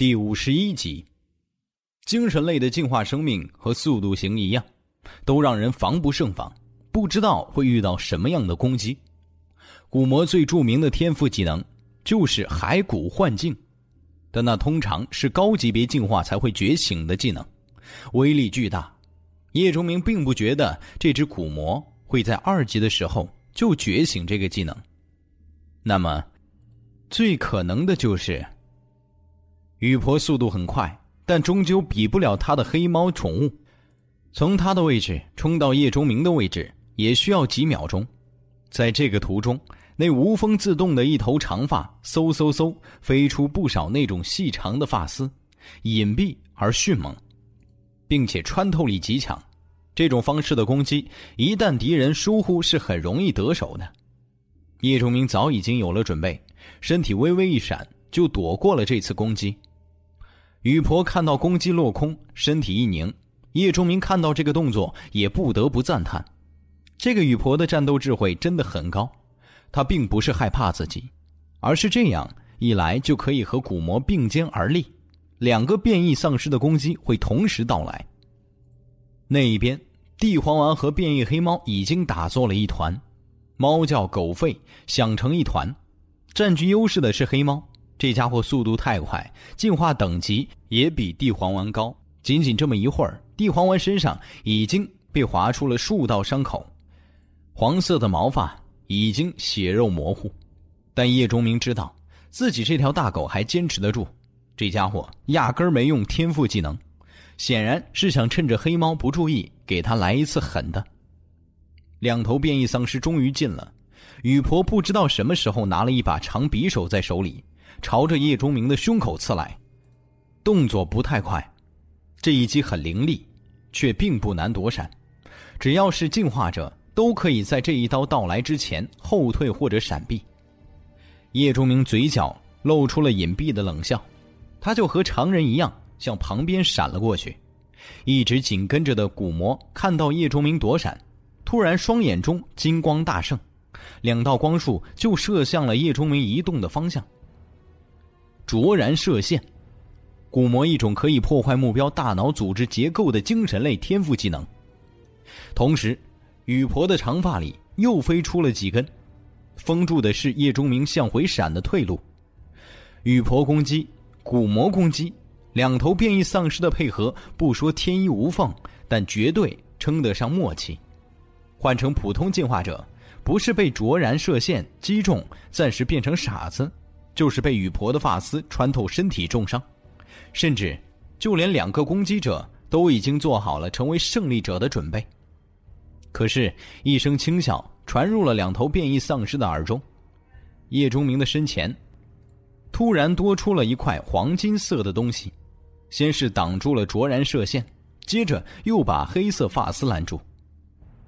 第五十一集，精神类的进化生命和速度型一样，都让人防不胜防，不知道会遇到什么样的攻击。古魔最著名的天赋技能就是骸骨幻境，但那通常是高级别进化才会觉醒的技能，威力巨大。叶钟明并不觉得这只古魔会在二级的时候就觉醒这个技能，那么，最可能的就是。雨婆速度很快，但终究比不了他的黑猫宠物。从他的位置冲到叶钟明的位置，也需要几秒钟。在这个途中，那无风自动的一头长发，嗖嗖嗖飞出不少那种细长的发丝，隐蔽而迅猛，并且穿透力极强。这种方式的攻击，一旦敌人疏忽，是很容易得手的。叶钟明早已经有了准备，身体微微一闪，就躲过了这次攻击。雨婆看到攻击落空，身体一凝。叶钟明看到这个动作，也不得不赞叹：这个雨婆的战斗智慧真的很高。他并不是害怕自己，而是这样一来就可以和古魔并肩而立，两个变异丧尸的攻击会同时到来。那一边，地黄丸和变异黑猫已经打作了一团，猫叫狗吠，响成一团。占据优势的是黑猫。这家伙速度太快，进化等级也比地黄丸高。仅仅这么一会儿，地黄丸身上已经被划出了数道伤口，黄色的毛发已经血肉模糊。但叶钟明知道自己这条大狗还坚持得住，这家伙压根没用天赋技能，显然是想趁着黑猫不注意给他来一次狠的。两头变异丧尸终于近了，雨婆不知道什么时候拿了一把长匕首在手里。朝着叶钟明的胸口刺来，动作不太快，这一击很凌厉，却并不难躲闪。只要是进化者，都可以在这一刀到来之前后退或者闪避。叶钟明嘴角露出了隐蔽的冷笑，他就和常人一样向旁边闪了过去。一直紧跟着的古魔看到叶钟明躲闪，突然双眼中金光大盛，两道光束就射向了叶钟明移动的方向。卓然射线，古魔一种可以破坏目标大脑组织结构的精神类天赋技能。同时，雨婆的长发里又飞出了几根，封住的是叶钟明向回闪的退路。雨婆攻击，古魔攻击，两头变异丧尸的配合，不说天衣无缝，但绝对称得上默契。换成普通进化者，不是被卓然射线击中，暂时变成傻子。就是被雨婆的发丝穿透身体重伤，甚至就连两个攻击者都已经做好了成为胜利者的准备。可是，一声轻笑传入了两头变异丧尸的耳中。叶钟明的身前突然多出了一块黄金色的东西，先是挡住了卓然射线，接着又把黑色发丝拦住。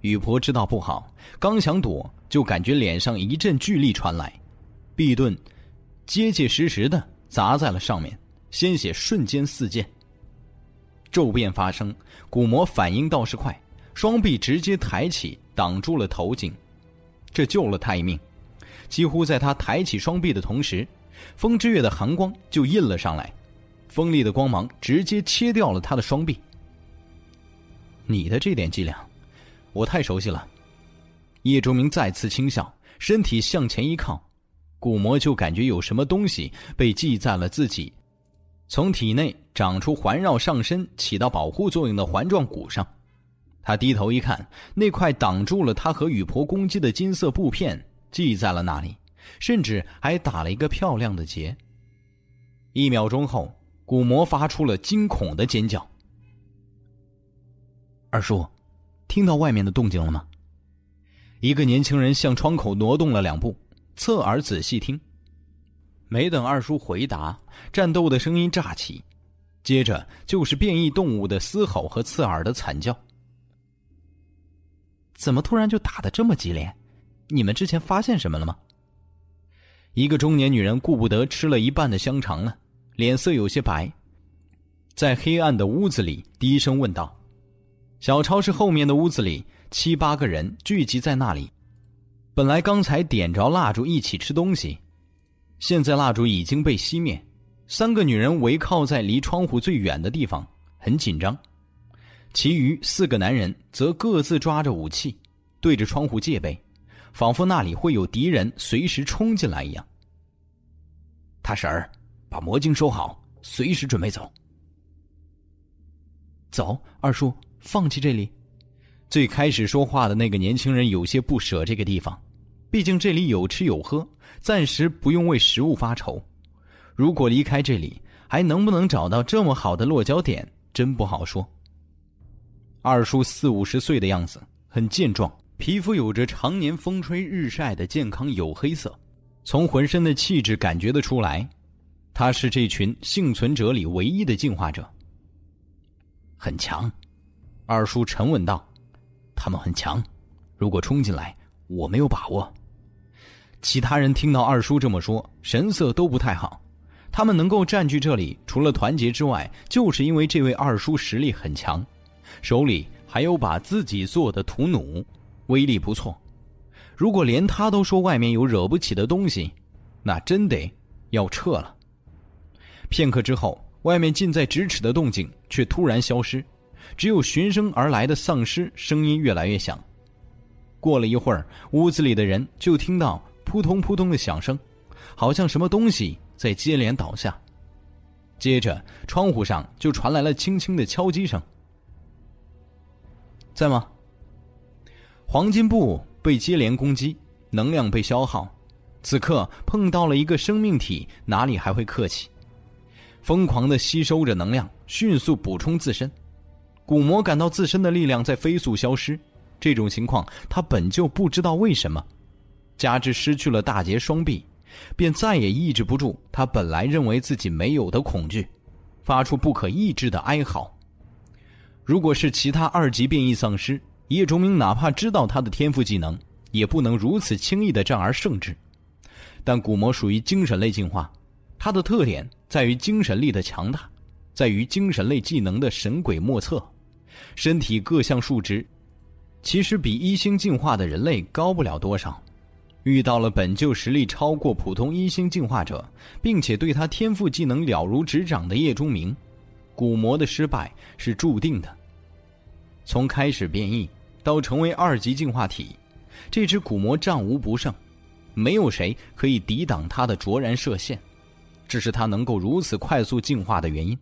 雨婆知道不好，刚想躲，就感觉脸上一阵巨力传来，壁盾。结结实实的砸在了上面，鲜血瞬间四溅。骤变发生，古魔反应倒是快，双臂直接抬起挡住了头颈，这救了他一命。几乎在他抬起双臂的同时，风之月的寒光就印了上来，锋利的光芒直接切掉了他的双臂。你的这点伎俩，我太熟悉了。叶钟明再次轻笑，身体向前一靠。古魔就感觉有什么东西被系在了自己，从体内长出环绕上身、起到保护作用的环状骨上。他低头一看，那块挡住了他和雨婆攻击的金色布片系在了那里，甚至还打了一个漂亮的结。一秒钟后，古魔发出了惊恐的尖叫：“二叔，听到外面的动静了吗？”一个年轻人向窗口挪动了两步。侧耳仔细听，没等二叔回答，战斗的声音乍起，接着就是变异动物的嘶吼和刺耳的惨叫。怎么突然就打的这么激烈？你们之前发现什么了吗？一个中年女人顾不得吃了一半的香肠了，脸色有些白，在黑暗的屋子里低声问道：“小超市后面的屋子里，七八个人聚集在那里。”本来刚才点着蜡烛一起吃东西，现在蜡烛已经被熄灭，三个女人围靠在离窗户最远的地方，很紧张。其余四个男人则各自抓着武器，对着窗户戒备，仿佛那里会有敌人随时冲进来一样。他婶儿，把魔晶收好，随时准备走。走，二叔，放弃这里。最开始说话的那个年轻人有些不舍这个地方，毕竟这里有吃有喝，暂时不用为食物发愁。如果离开这里，还能不能找到这么好的落脚点，真不好说。二叔四五十岁的样子，很健壮，皮肤有着常年风吹日晒的健康黝黑色，从浑身的气质感觉得出来，他是这群幸存者里唯一的进化者。很强，二叔沉稳道：“他们很强，如果冲进来，我没有把握。”其他人听到二叔这么说，神色都不太好。他们能够占据这里，除了团结之外，就是因为这位二叔实力很强。手里还有把自己做的土弩，威力不错。如果连他都说外面有惹不起的东西，那真得要撤了。片刻之后，外面近在咫尺的动静却突然消失，只有循声而来的丧尸声音越来越响。过了一会儿，屋子里的人就听到扑通扑通的响声，好像什么东西在接连倒下。接着，窗户上就传来了轻轻的敲击声。在吗？黄金布被接连攻击，能量被消耗，此刻碰到了一个生命体，哪里还会客气？疯狂的吸收着能量，迅速补充自身。古魔感到自身的力量在飞速消失，这种情况他本就不知道为什么，加之失去了大劫双臂，便再也抑制不住他本来认为自己没有的恐惧，发出不可抑制的哀嚎。如果是其他二级变异丧尸，叶崇明哪怕知道他的天赋技能，也不能如此轻易的战而胜之。但古魔属于精神类进化，它的特点在于精神力的强大，在于精神类技能的神鬼莫测，身体各项数值，其实比一星进化的人类高不了多少。遇到了本就实力超过普通一星进化者，并且对他天赋技能了如指掌的叶钟明。古魔的失败是注定的。从开始变异到成为二级进化体，这只古魔战无不胜，没有谁可以抵挡他的灼然射线，这是他能够如此快速进化的原因。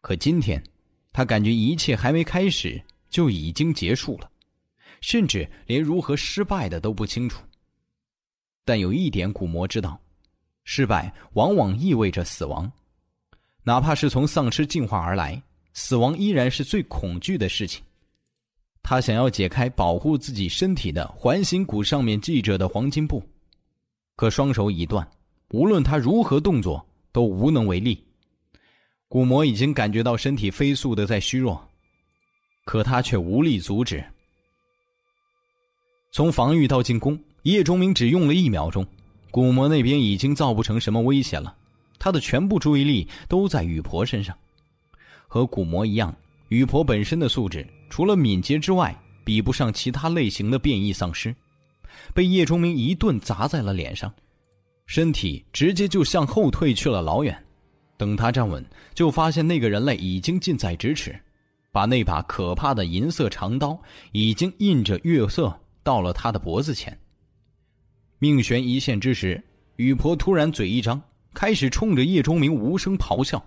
可今天，他感觉一切还没开始就已经结束了，甚至连如何失败的都不清楚。但有一点，古魔知道，失败往往意味着死亡。哪怕是从丧尸进化而来，死亡依然是最恐惧的事情。他想要解开保护自己身体的环形骨上面系着的黄金布，可双手已断，无论他如何动作都无能为力。古魔已经感觉到身体飞速的在虚弱，可他却无力阻止。从防御到进攻，叶钟明只用了一秒钟，古魔那边已经造不成什么威胁了。他的全部注意力都在雨婆身上，和古魔一样，雨婆本身的素质除了敏捷之外，比不上其他类型的变异丧尸。被叶钟明一顿砸在了脸上，身体直接就向后退去了老远。等他站稳，就发现那个人类已经近在咫尺，把那把可怕的银色长刀已经印着月色到了他的脖子前。命悬一线之时，雨婆突然嘴一张。开始冲着叶钟明无声咆哮，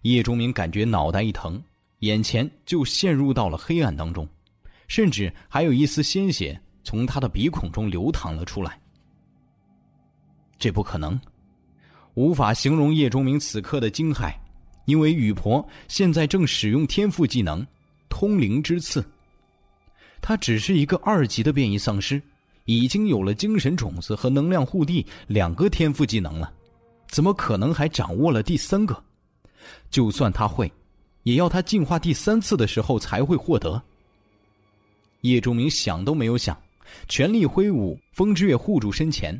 叶钟明感觉脑袋一疼，眼前就陷入到了黑暗当中，甚至还有一丝鲜血从他的鼻孔中流淌了出来。这不可能，无法形容叶钟明此刻的惊骇，因为雨婆现在正使用天赋技能“通灵之刺”，他只是一个二级的变异丧尸，已经有了精神种子和能量护地两个天赋技能了。怎么可能还掌握了第三个？就算他会，也要他进化第三次的时候才会获得。叶钟明想都没有想，全力挥舞风之月护住身前，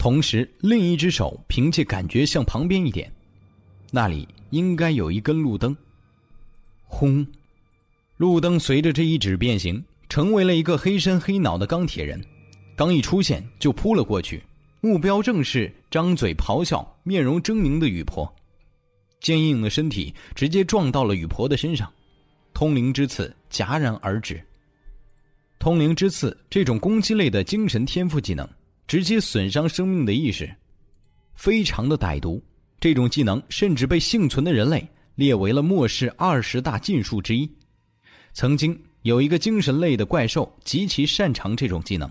同时另一只手凭借感觉向旁边一点，那里应该有一根路灯。轰！路灯随着这一指变形，成为了一个黑身黑脑的钢铁人，刚一出现就扑了过去。目标正是张嘴咆哮、面容狰狞的雨婆。坚硬的身体直接撞到了雨婆的身上，通灵之刺戛然而止。通灵之刺这种攻击类的精神天赋技能，直接损伤生命的意识，非常的歹毒。这种技能甚至被幸存的人类列为了末世二十大禁术之一。曾经有一个精神类的怪兽极其擅长这种技能，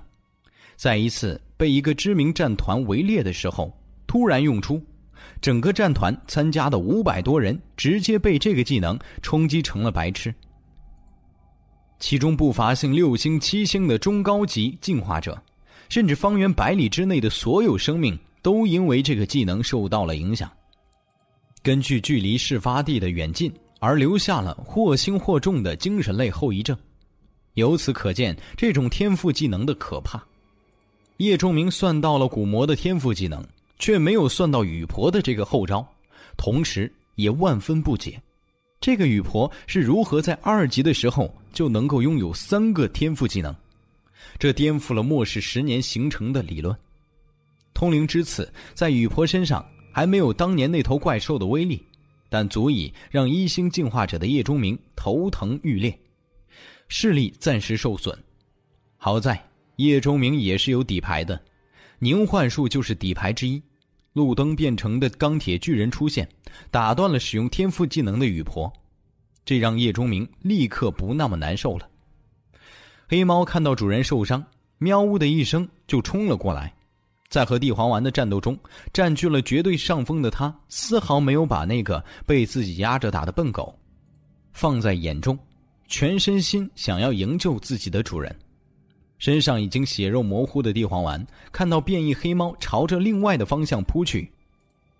在一次被一个知名战团围猎的时候，突然用出，整个战团参加的五百多人直接被这个技能冲击成了白痴。其中不乏星六星、七星的中高级进化者，甚至方圆百里之内的所有生命都因为这个技能受到了影响。根据距离事发地的远近而留下了或轻或重的精神类后遗症，由此可见这种天赋技能的可怕。叶仲明算到了古魔的天赋技能，却没有算到雨婆的这个后招，同时也万分不解，这个雨婆是如何在二级的时候就能够拥有三个天赋技能？这颠覆了末世十年形成的理论。通灵之刺在雨婆身上。还没有当年那头怪兽的威力，但足以让一星进化者的叶钟明头疼欲裂，视力暂时受损。好在叶钟明也是有底牌的，凝幻术就是底牌之一。路灯变成的钢铁巨人出现，打断了使用天赋技能的雨婆，这让叶钟明立刻不那么难受了。黑猫看到主人受伤，喵呜的一声就冲了过来。在和地黄丸的战斗中，占据了绝对上风的他，丝毫没有把那个被自己压着打的笨狗放在眼中，全身心想要营救自己的主人。身上已经血肉模糊的地黄丸看到变异黑猫朝着另外的方向扑去，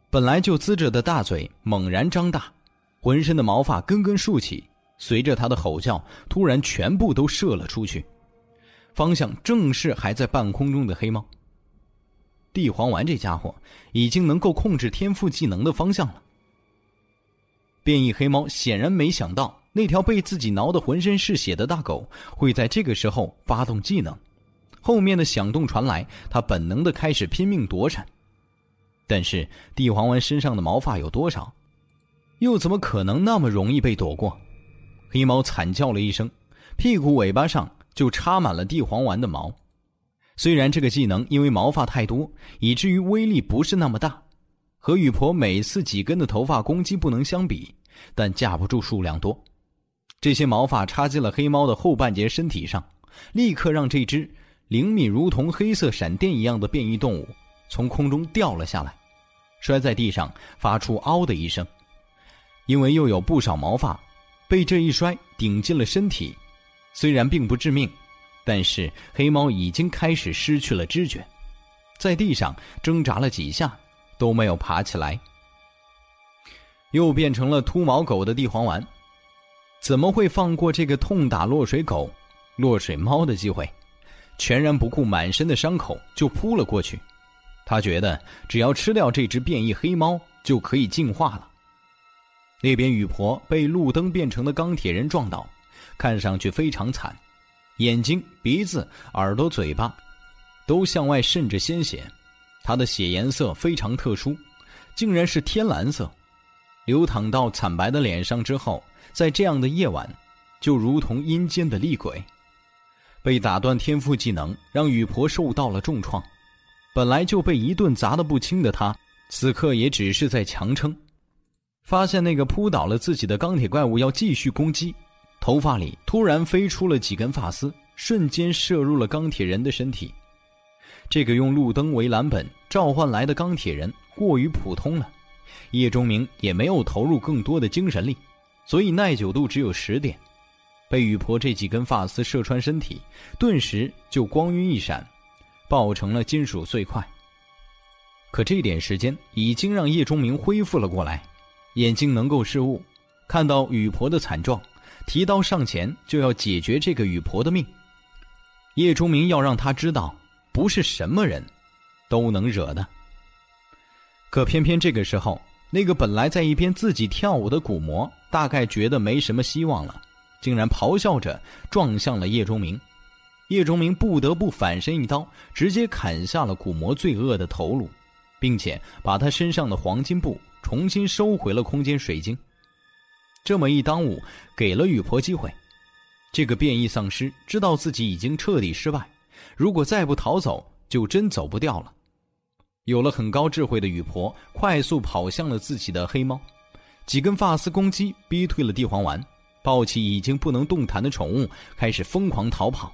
本来就呲着的大嘴猛然张大，浑身的毛发根根竖起，随着他的吼叫，突然全部都射了出去，方向正是还在半空中的黑猫。地黄丸这家伙已经能够控制天赋技能的方向了。变异黑猫显然没想到那条被自己挠得浑身是血的大狗会在这个时候发动技能，后面的响动传来，它本能的开始拼命躲闪。但是地黄丸身上的毛发有多少，又怎么可能那么容易被躲过？黑猫惨叫了一声，屁股尾巴上就插满了地黄丸的毛。虽然这个技能因为毛发太多，以至于威力不是那么大，和雨婆每次几根的头发攻击不能相比，但架不住数量多。这些毛发插进了黑猫的后半截身体上，立刻让这只灵敏如同黑色闪电一样的变异动物从空中掉了下来，摔在地上，发出“嗷”的一声。因为又有不少毛发被这一摔顶进了身体，虽然并不致命。但是黑猫已经开始失去了知觉，在地上挣扎了几下，都没有爬起来。又变成了秃毛狗的地黄丸，怎么会放过这个痛打落水狗、落水猫的机会？全然不顾满身的伤口就扑了过去。他觉得只要吃掉这只变异黑猫就可以进化了。那边雨婆被路灯变成的钢铁人撞倒，看上去非常惨。眼睛、鼻子、耳朵、嘴巴，都向外渗着鲜血，他的血颜色非常特殊，竟然是天蓝色，流淌到惨白的脸上之后，在这样的夜晚，就如同阴间的厉鬼。被打断天赋技能，让雨婆受到了重创，本来就被一顿砸得不轻的她，此刻也只是在强撑。发现那个扑倒了自己的钢铁怪物要继续攻击。头发里突然飞出了几根发丝，瞬间射入了钢铁人的身体。这个用路灯为蓝本召唤来的钢铁人过于普通了，叶钟明也没有投入更多的精神力，所以耐久度只有十点。被雨婆这几根发丝射穿身体，顿时就光晕一闪，爆成了金属碎块。可这点时间已经让叶钟明恢复了过来，眼睛能够视物，看到雨婆的惨状。提刀上前就要解决这个雨婆的命，叶钟明要让他知道，不是什么人，都能惹的。可偏偏这个时候，那个本来在一边自己跳舞的古魔，大概觉得没什么希望了，竟然咆哮着撞向了叶钟明。叶钟明不得不反身一刀，直接砍下了古魔罪恶的头颅，并且把他身上的黄金布重新收回了空间水晶。这么一耽误，给了雨婆机会。这个变异丧尸知道自己已经彻底失败，如果再不逃走，就真走不掉了。有了很高智慧的雨婆，快速跑向了自己的黑猫，几根发丝攻击逼退了地黄丸，抱起已经不能动弹的宠物，开始疯狂逃跑。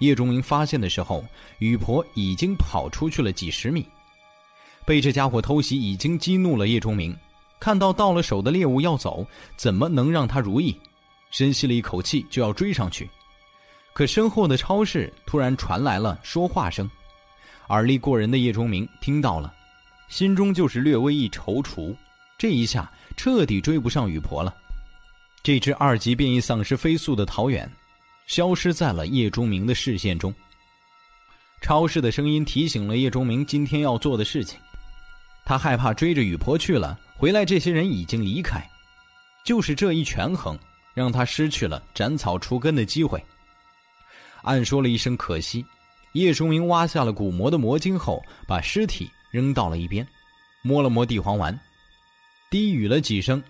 叶钟明发现的时候，雨婆已经跑出去了几十米。被这家伙偷袭已经激怒了叶钟明，看到到了手的猎物要走，怎么能让他如意？深吸了一口气就要追上去，可身后的超市突然传来了说话声。耳力过人的叶钟明听到了，心中就是略微一踌躇。这一下彻底追不上雨婆了。这只二级变异丧尸飞速的逃远。消失在了叶钟明的视线中。超市的声音提醒了叶钟明今天要做的事情。他害怕追着雨婆去了，回来这些人已经离开。就是这一权衡，让他失去了斩草除根的机会。暗说了一声可惜，叶钟明挖下了古魔的魔晶后，把尸体扔到了一边，摸了摸地黄丸，低语了几声，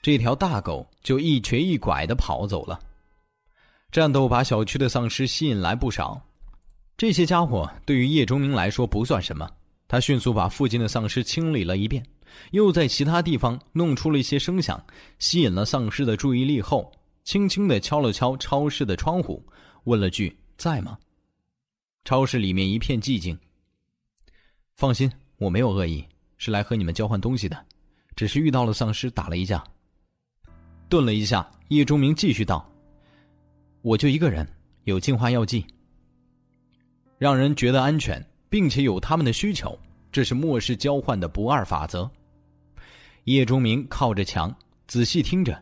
这条大狗就一瘸一拐的跑走了。战斗把小区的丧尸吸引来不少，这些家伙对于叶钟明来说不算什么。他迅速把附近的丧尸清理了一遍，又在其他地方弄出了一些声响，吸引了丧尸的注意力后，轻轻地敲了敲超市的窗户，问了句：“在吗？”超市里面一片寂静。放心，我没有恶意，是来和你们交换东西的，只是遇到了丧尸，打了一架。顿了一下，叶钟明继续道。我就一个人，有净化药剂，让人觉得安全，并且有他们的需求，这是末世交换的不二法则。叶钟明靠着墙仔细听着，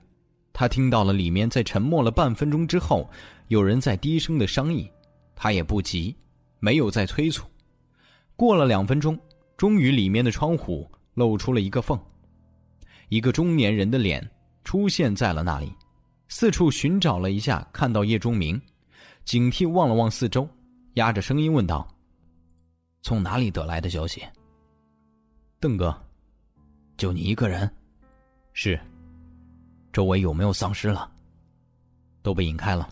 他听到了里面在沉默了半分钟之后，有人在低声的商议，他也不急，没有再催促。过了两分钟，终于里面的窗户露出了一个缝，一个中年人的脸出现在了那里。四处寻找了一下，看到叶钟明，警惕望了望四周，压着声音问道：“从哪里得来的消息？”邓哥，就你一个人？是。周围有没有丧尸了？都被引开了。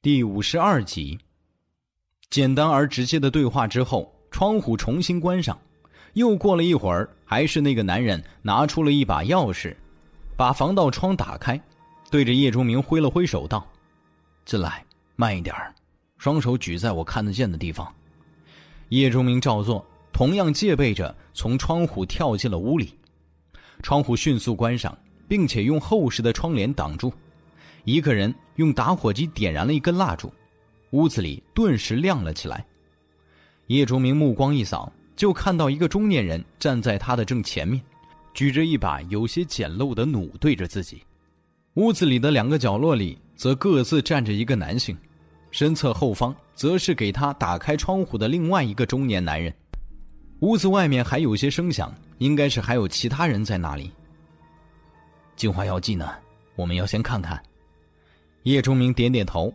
第五十二集，简单而直接的对话之后，窗户重新关上。又过了一会儿，还是那个男人拿出了一把钥匙，把防盗窗打开，对着叶钟明挥了挥手道：“进来，慢一点双手举在我看得见的地方。”叶钟明照做，同样戒备着从窗户跳进了屋里。窗户迅速关上，并且用厚实的窗帘挡住。一个人用打火机点燃了一根蜡烛，屋子里顿时亮了起来。叶钟明目光一扫，就看到一个中年人站在他的正前面，举着一把有些简陋的弩对着自己。屋子里的两个角落里则各自站着一个男性，身侧后方则是给他打开窗户的另外一个中年男人。屋子外面还有些声响，应该是还有其他人在那里。净化药剂呢？我们要先看看。叶钟明点点头，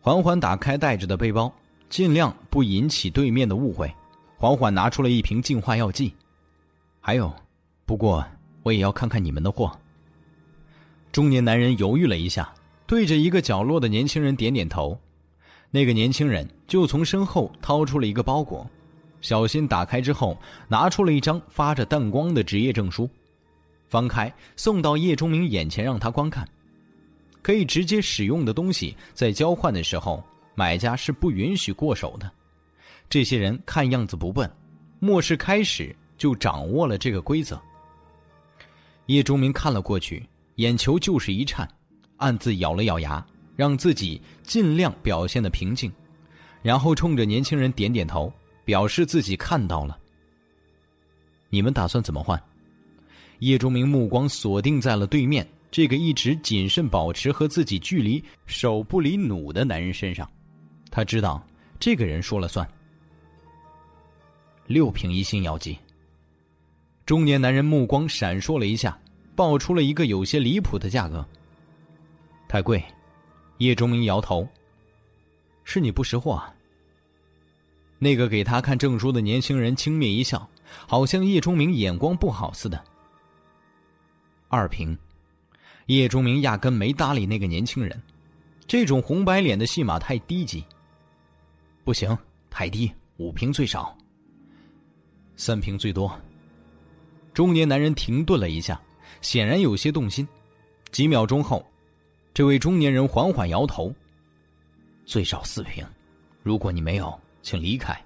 缓缓打开带着的背包，尽量不引起对面的误会，缓缓拿出了一瓶净化药剂。还有，不过我也要看看你们的货。中年男人犹豫了一下，对着一个角落的年轻人点点头。那个年轻人就从身后掏出了一个包裹，小心打开之后，拿出了一张发着淡光的职业证书，翻开送到叶钟明眼前，让他观看。可以直接使用的东西，在交换的时候，买家是不允许过手的。这些人看样子不笨，末世开始就掌握了这个规则。叶钟明看了过去，眼球就是一颤，暗自咬了咬牙，让自己尽量表现的平静，然后冲着年轻人点点头，表示自己看到了。你们打算怎么换？叶钟明目光锁定在了对面。这个一直谨慎保持和自己距离手不离弩的男人身上，他知道这个人说了算。六瓶一星药剂。中年男人目光闪烁了一下，报出了一个有些离谱的价格。太贵，叶钟明摇头。是你不识货啊。那个给他看证书的年轻人轻蔑一笑，好像叶钟明眼光不好似的。二瓶。叶钟明压根没搭理那个年轻人，这种红白脸的戏码太低级。不行，太低，五瓶最少，三瓶最多。中年男人停顿了一下，显然有些动心。几秒钟后，这位中年人缓缓摇头：“最少四瓶，如果你没有，请离开。”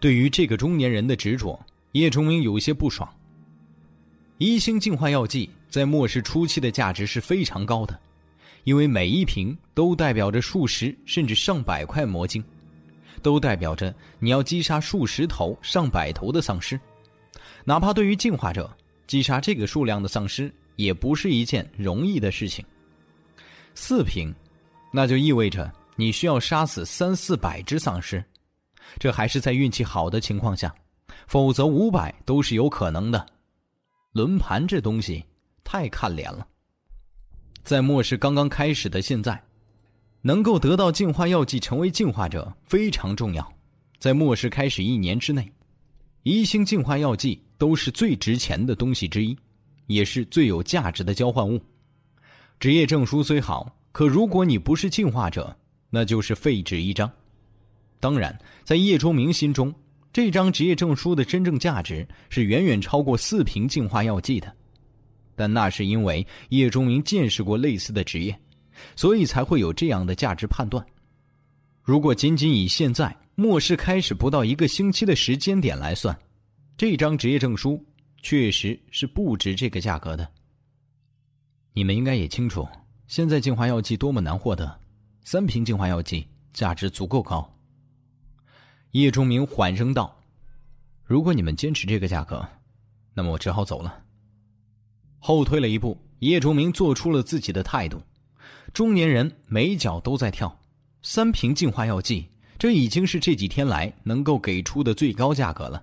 对于这个中年人的执着，叶钟明有些不爽。一星净化药剂在末世初期的价值是非常高的，因为每一瓶都代表着数十甚至上百块魔晶，都代表着你要击杀数十头、上百头的丧尸。哪怕对于进化者，击杀这个数量的丧尸也不是一件容易的事情。四瓶，那就意味着你需要杀死三四百只丧尸，这还是在运气好的情况下，否则五百都是有可能的。轮盘这东西太看脸了，在末世刚刚开始的现在，能够得到净化药剂成为进化者非常重要。在末世开始一年之内，一星净化药剂都是最值钱的东西之一，也是最有价值的交换物。职业证书虽好，可如果你不是进化者，那就是废纸一张。当然，在叶钟明心中。这张职业证书的真正价值是远远超过四瓶净化药剂的，但那是因为叶钟明见识过类似的职业，所以才会有这样的价值判断。如果仅仅以现在末世开始不到一个星期的时间点来算，这张职业证书确实是不值这个价格的。你们应该也清楚，现在净化药剂多么难获得，三瓶净化药剂价值足够高。叶钟明缓声道：“如果你们坚持这个价格，那么我只好走了。”后退了一步，叶崇明做出了自己的态度。中年人每脚都在跳，三瓶净化药剂，这已经是这几天来能够给出的最高价格了。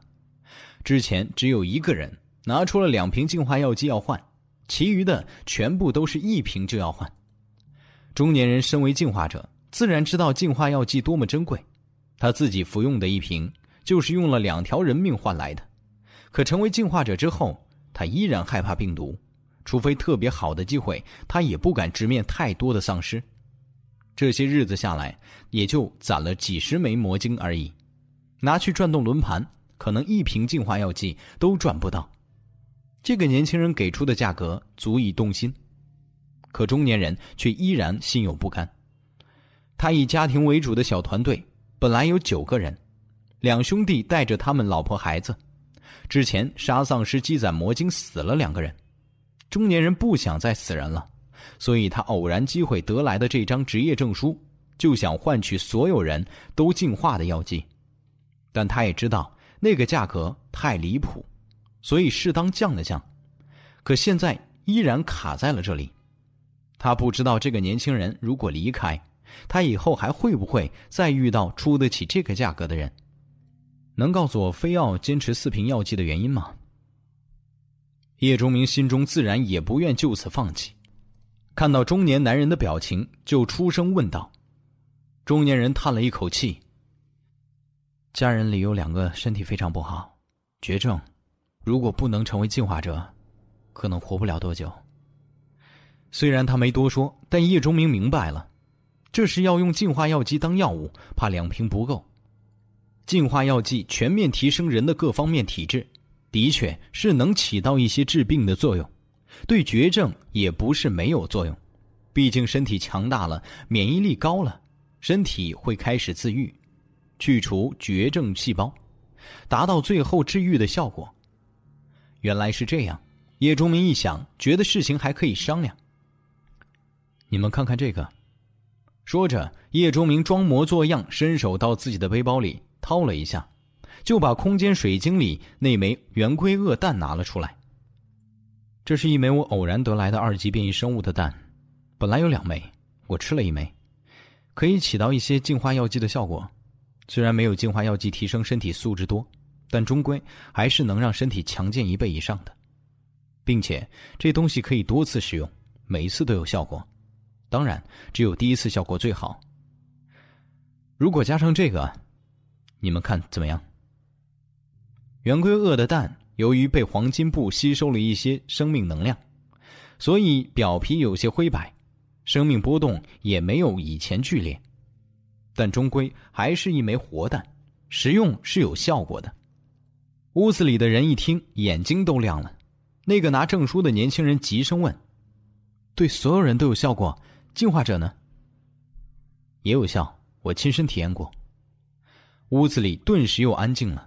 之前只有一个人拿出了两瓶净化药剂要换，其余的全部都是一瓶就要换。中年人身为净化者，自然知道净化药剂多么珍贵。他自己服用的一瓶，就是用了两条人命换来的。可成为进化者之后，他依然害怕病毒，除非特别好的机会，他也不敢直面太多的丧尸。这些日子下来，也就攒了几十枚魔晶而已，拿去转动轮盘，可能一瓶净化药剂都赚不到。这个年轻人给出的价格足以动心，可中年人却依然心有不甘。他以家庭为主的小团队。本来有九个人，两兄弟带着他们老婆孩子。之前杀丧尸积攒魔晶死了两个人，中年人不想再死人了，所以他偶然机会得来的这张职业证书，就想换取所有人都进化的药剂。但他也知道那个价格太离谱，所以适当降了降。可现在依然卡在了这里。他不知道这个年轻人如果离开。他以后还会不会再遇到出得起这个价格的人？能告诉我非要坚持四瓶药剂的原因吗？叶钟明心中自然也不愿就此放弃，看到中年男人的表情，就出声问道。中年人叹了一口气：“家人里有两个身体非常不好，绝症，如果不能成为进化者，可能活不了多久。”虽然他没多说，但叶钟明明白了。这是要用进化药剂当药物，怕两瓶不够。进化药剂全面提升人的各方面体质，的确是能起到一些治病的作用，对绝症也不是没有作用。毕竟身体强大了，免疫力高了，身体会开始自愈，去除绝症细胞，达到最后治愈的效果。原来是这样，叶钟明一想，觉得事情还可以商量。你们看看这个。说着，叶钟明装模作样，伸手到自己的背包里掏了一下，就把空间水晶里那枚圆规鳄蛋拿了出来。这是一枚我偶然得来的二级变异生物的蛋，本来有两枚，我吃了一枚，可以起到一些净化药剂的效果。虽然没有净化药剂提升身体素质多，但终归还是能让身体强健一倍以上的，并且这东西可以多次使用，每一次都有效果。当然，只有第一次效果最好。如果加上这个，你们看怎么样？圆规鳄的蛋由于被黄金布吸收了一些生命能量，所以表皮有些灰白，生命波动也没有以前剧烈，但终归还是一枚活蛋，食用是有效果的。屋子里的人一听，眼睛都亮了。那个拿证书的年轻人急声问：“对所有人都有效果？”进化者呢？也有效，我亲身体验过。屋子里顿时又安静了，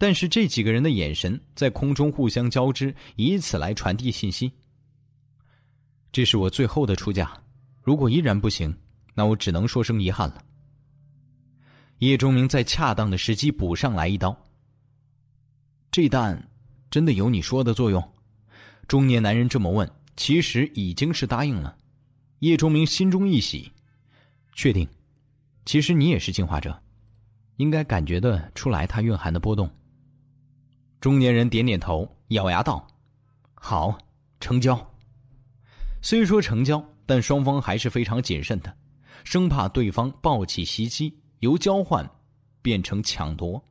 但是这几个人的眼神在空中互相交织，以此来传递信息。这是我最后的出价，如果依然不行，那我只能说声遗憾了。叶钟明在恰当的时机补上来一刀。这弹真的有你说的作用？中年男人这么问，其实已经是答应了。叶钟明心中一喜，确定，其实你也是进化者，应该感觉得出来它蕴含的波动。中年人点点头，咬牙道：“好，成交。”虽说成交，但双方还是非常谨慎的，生怕对方暴起袭击，由交换变成抢夺。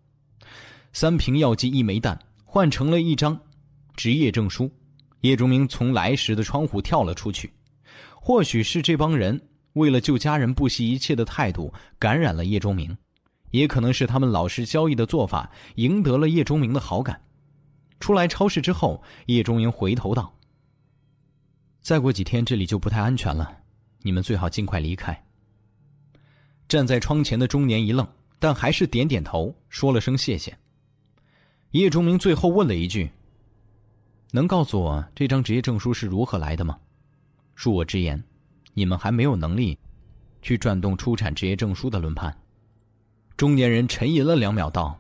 三瓶药剂，一枚蛋，换成了一张职业证书。叶钟明从来时的窗户跳了出去。或许是这帮人为了救家人不惜一切的态度感染了叶钟明，也可能是他们老实交易的做法赢得了叶中明的好感。出来超市之后，叶中明回头道：“再过几天这里就不太安全了，你们最好尽快离开。”站在窗前的中年一愣，但还是点点头，说了声谢谢。叶中明最后问了一句：“能告诉我这张职业证书是如何来的吗？”恕我直言，你们还没有能力去转动出产职业证书的轮盘。中年人沉吟了两秒，道：“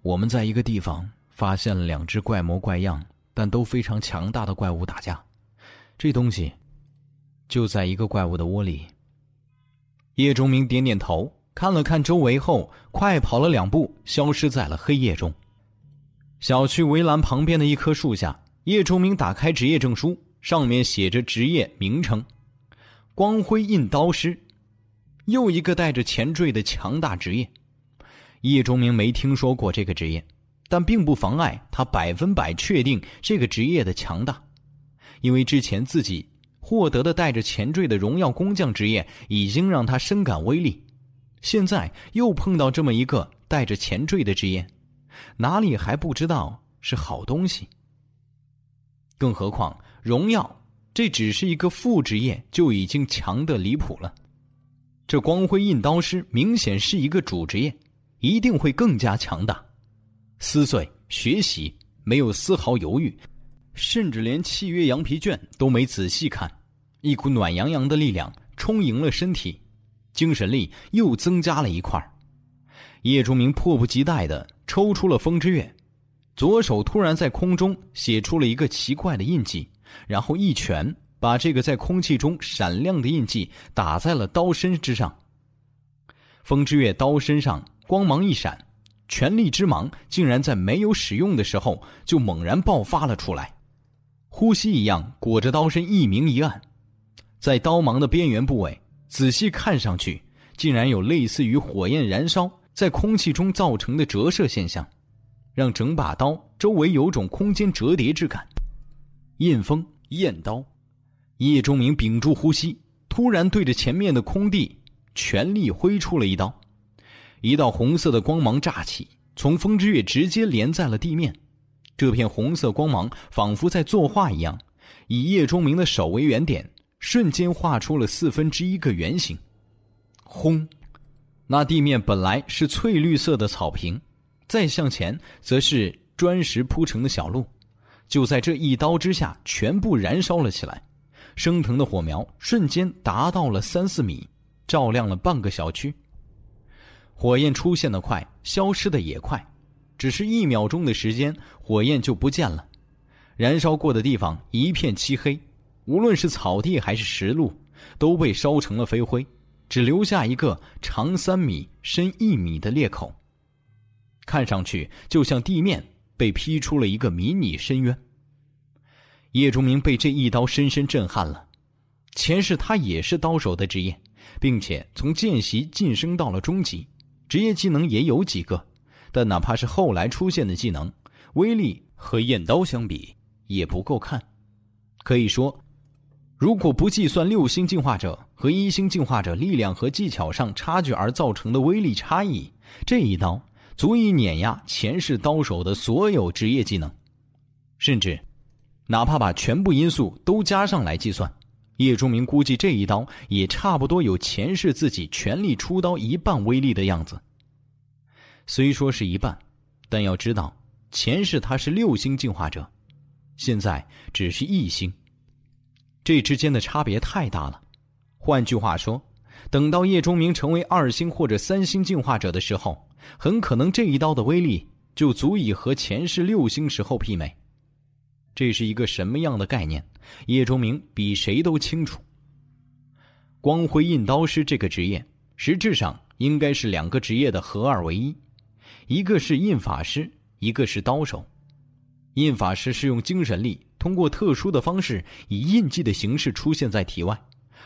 我们在一个地方发现了两只怪模怪样但都非常强大的怪物打架，这东西就在一个怪物的窝里。”叶钟明点点头，看了看周围后，快跑了两步，消失在了黑夜中。小区围栏旁边的一棵树下，叶钟明打开职业证书。上面写着职业名称：光辉印刀师，又一个带着前缀的强大职业。叶钟明没听说过这个职业，但并不妨碍他百分百确定这个职业的强大，因为之前自己获得的带着前缀的荣耀工匠职业已经让他深感威力，现在又碰到这么一个带着前缀的职业，哪里还不知道是好东西？更何况。荣耀，这只是一个副职业，就已经强的离谱了。这光辉印刀师明显是一个主职业，一定会更加强大。撕碎、学习，没有丝毫犹豫，甚至连契约羊皮卷都没仔细看。一股暖洋洋的力量充盈了身体，精神力又增加了一块。叶钟明迫不及待的抽出了风之月，左手突然在空中写出了一个奇怪的印记。然后一拳把这个在空气中闪亮的印记打在了刀身之上。风之月刀身上光芒一闪，全力之芒竟然在没有使用的时候就猛然爆发了出来，呼吸一样裹着刀身一明一暗。在刀芒的边缘部位，仔细看上去，竟然有类似于火焰燃烧在空气中造成的折射现象，让整把刀周围有种空间折叠之感。印风焰刀，叶钟明屏住呼吸，突然对着前面的空地全力挥出了一刀。一道红色的光芒炸起，从风之月直接连在了地面。这片红色光芒仿佛在作画一样，以叶钟明的手为原点，瞬间画出了四分之一个圆形。轰！那地面本来是翠绿色的草坪，再向前则是砖石铺成的小路。就在这一刀之下，全部燃烧了起来。升腾的火苗瞬间达到了三四米，照亮了半个小区。火焰出现的快，消失的也快，只是一秒钟的时间，火焰就不见了。燃烧过的地方一片漆黑，无论是草地还是石路，都被烧成了飞灰，只留下一个长三米、深一米的裂口，看上去就像地面被劈出了一个迷你深渊。叶钟明被这一刀深深震撼了。前世他也是刀手的职业，并且从见习晋升到了中级，职业技能也有几个。但哪怕是后来出现的技能，威力和燕刀相比也不够看。可以说，如果不计算六星进化者和一星进化者力量和技巧上差距而造成的威力差异，这一刀足以碾压前世刀手的所有职业技能，甚至。哪怕把全部因素都加上来计算，叶钟明估计这一刀也差不多有前世自己全力出刀一半威力的样子。虽说是一半，但要知道前世他是六星进化者，现在只是一星，这之间的差别太大了。换句话说，等到叶钟明成为二星或者三星进化者的时候，很可能这一刀的威力就足以和前世六星时候媲美。这是一个什么样的概念？叶钟明比谁都清楚。光辉印刀师这个职业，实质上应该是两个职业的合二为一，一个是印法师，一个是刀手。印法师是用精神力，通过特殊的方式，以印记的形式出现在体外，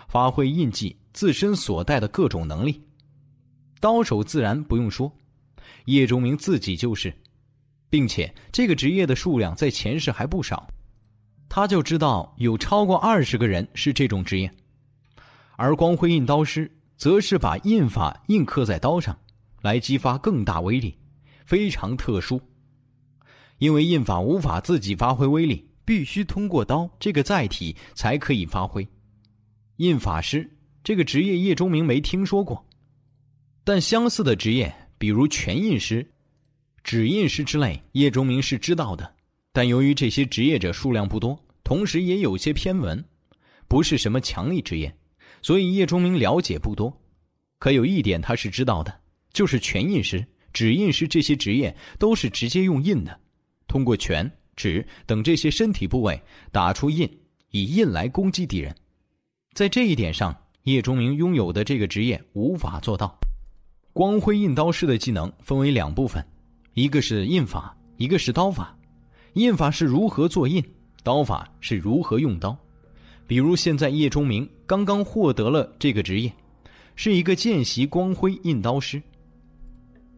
发挥印记自身所带的各种能力。刀手自然不用说，叶钟明自己就是。并且这个职业的数量在前世还不少，他就知道有超过二十个人是这种职业，而光辉印刀师则是把印法印刻在刀上，来激发更大威力，非常特殊。因为印法无法自己发挥威力，必须通过刀这个载体才可以发挥。印法师这个职业叶钟明没听说过，但相似的职业，比如全印师。指印师之类，叶钟明是知道的，但由于这些职业者数量不多，同时也有些偏文，不是什么强力职业，所以叶钟明了解不多。可有一点他是知道的，就是全印师、指印师这些职业都是直接用印的，通过拳、指等这些身体部位打出印，以印来攻击敌人。在这一点上，叶钟明拥有的这个职业无法做到。光辉印刀师的技能分为两部分。一个是印法，一个是刀法。印法是如何做印，刀法是如何用刀。比如现在叶钟明刚刚获得了这个职业，是一个见习光辉印刀师。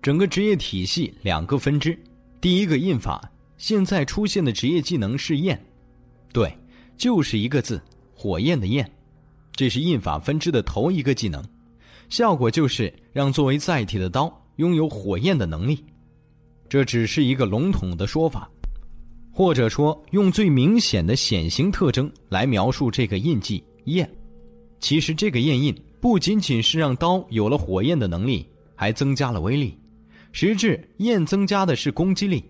整个职业体系两个分支，第一个印法，现在出现的职业技能是焰，对，就是一个字，火焰的焰，这是印法分支的头一个技能，效果就是让作为载体的刀拥有火焰的能力。这只是一个笼统的说法，或者说用最明显的显形特征来描述这个印记焰。其实这个焰印不仅仅是让刀有了火焰的能力，还增加了威力。实质焰增加的是攻击力。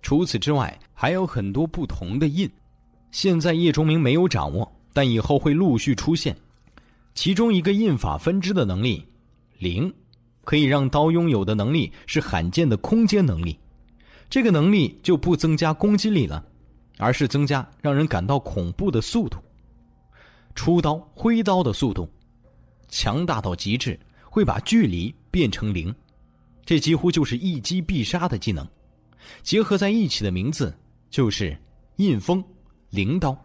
除此之外，还有很多不同的印，现在叶钟明没有掌握，但以后会陆续出现。其中一个印法分支的能力，零。可以让刀拥有的能力是罕见的空间能力，这个能力就不增加攻击力了，而是增加让人感到恐怖的速度。出刀挥刀的速度强大到极致，会把距离变成零，这几乎就是一击必杀的技能。结合在一起的名字就是印风灵刀。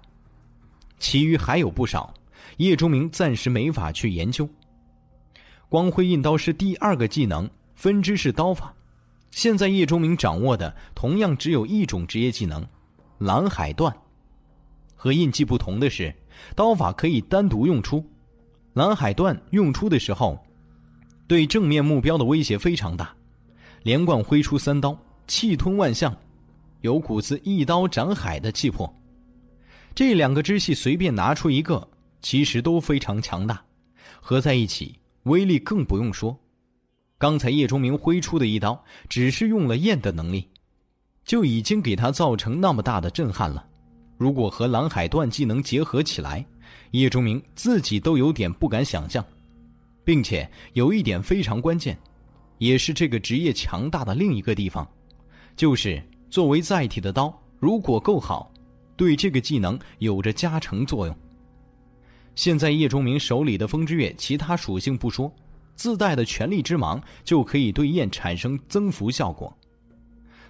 其余还有不少，叶钟明暂时没法去研究。光辉印刀师第二个技能分支是刀法，现在叶钟明掌握的同样只有一种职业技能——蓝海段。和印记不同的是，刀法可以单独用出。蓝海段用出的时候，对正面目标的威胁非常大，连贯挥出三刀，气吞万象，有股子一刀斩海的气魄。这两个支系随便拿出一个，其实都非常强大，合在一起威力更不用说。刚才叶钟明挥出的一刀，只是用了焰的能力，就已经给他造成那么大的震撼了。如果和蓝海断技能结合起来，叶钟明自己都有点不敢想象。并且有一点非常关键，也是这个职业强大的另一个地方，就是作为载体的刀，如果够好，对这个技能有着加成作用。现在叶钟明手里的风之月，其他属性不说，自带的权力之芒就可以对焰产生增幅效果。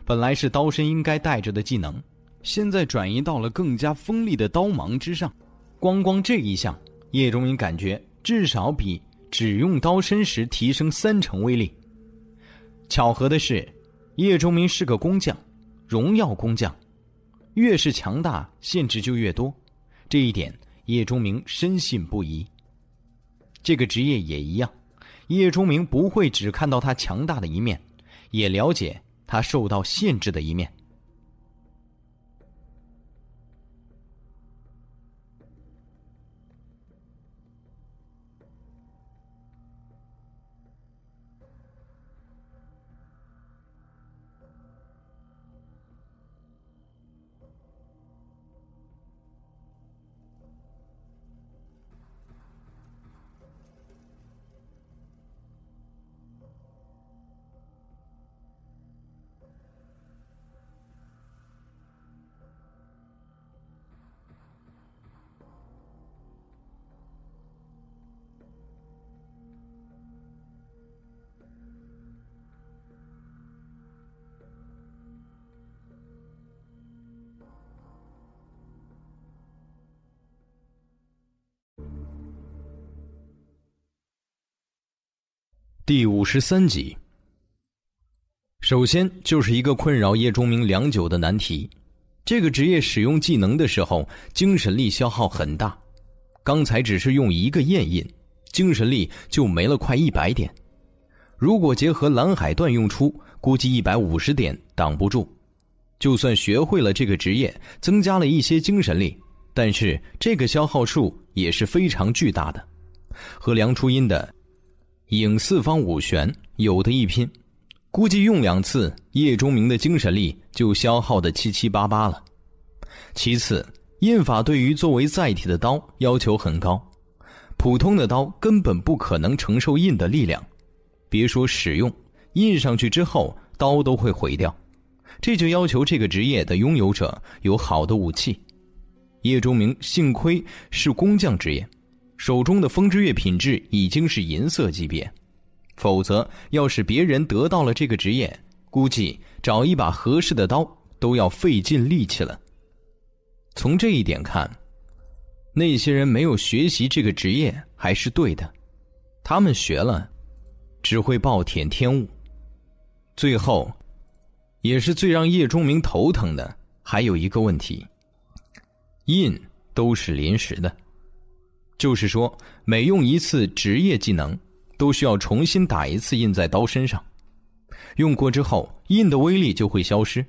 本来是刀身应该带着的技能，现在转移到了更加锋利的刀芒之上。光光这一项，叶钟明感觉至少比。只用刀身时提升三成威力。巧合的是，叶钟明是个工匠，荣耀工匠，越是强大，限制就越多。这一点，叶钟明深信不疑。这个职业也一样，叶钟明不会只看到他强大的一面，也了解他受到限制的一面。第五十三集。首先就是一个困扰叶钟明良久的难题：这个职业使用技能的时候，精神力消耗很大。刚才只是用一个焰印，精神力就没了快一百点。如果结合蓝海段用出，估计一百五十点挡不住。就算学会了这个职业，增加了一些精神力，但是这个消耗数也是非常巨大的，和梁初音的。影四方五玄有的一拼，估计用两次叶钟明的精神力就消耗的七七八八了。其次，印法对于作为载体的刀要求很高，普通的刀根本不可能承受印的力量，别说使用，印上去之后刀都会毁掉。这就要求这个职业的拥有者有好的武器。叶钟明幸亏是工匠职业。手中的风之月品质已经是银色级别，否则要是别人得到了这个职业，估计找一把合适的刀都要费尽力气了。从这一点看，那些人没有学习这个职业还是对的，他们学了，只会暴殄天物。最后，也是最让叶钟明头疼的，还有一个问题：印都是临时的。就是说，每用一次职业技能，都需要重新打一次印在刀身上。用过之后，印的威力就会消失，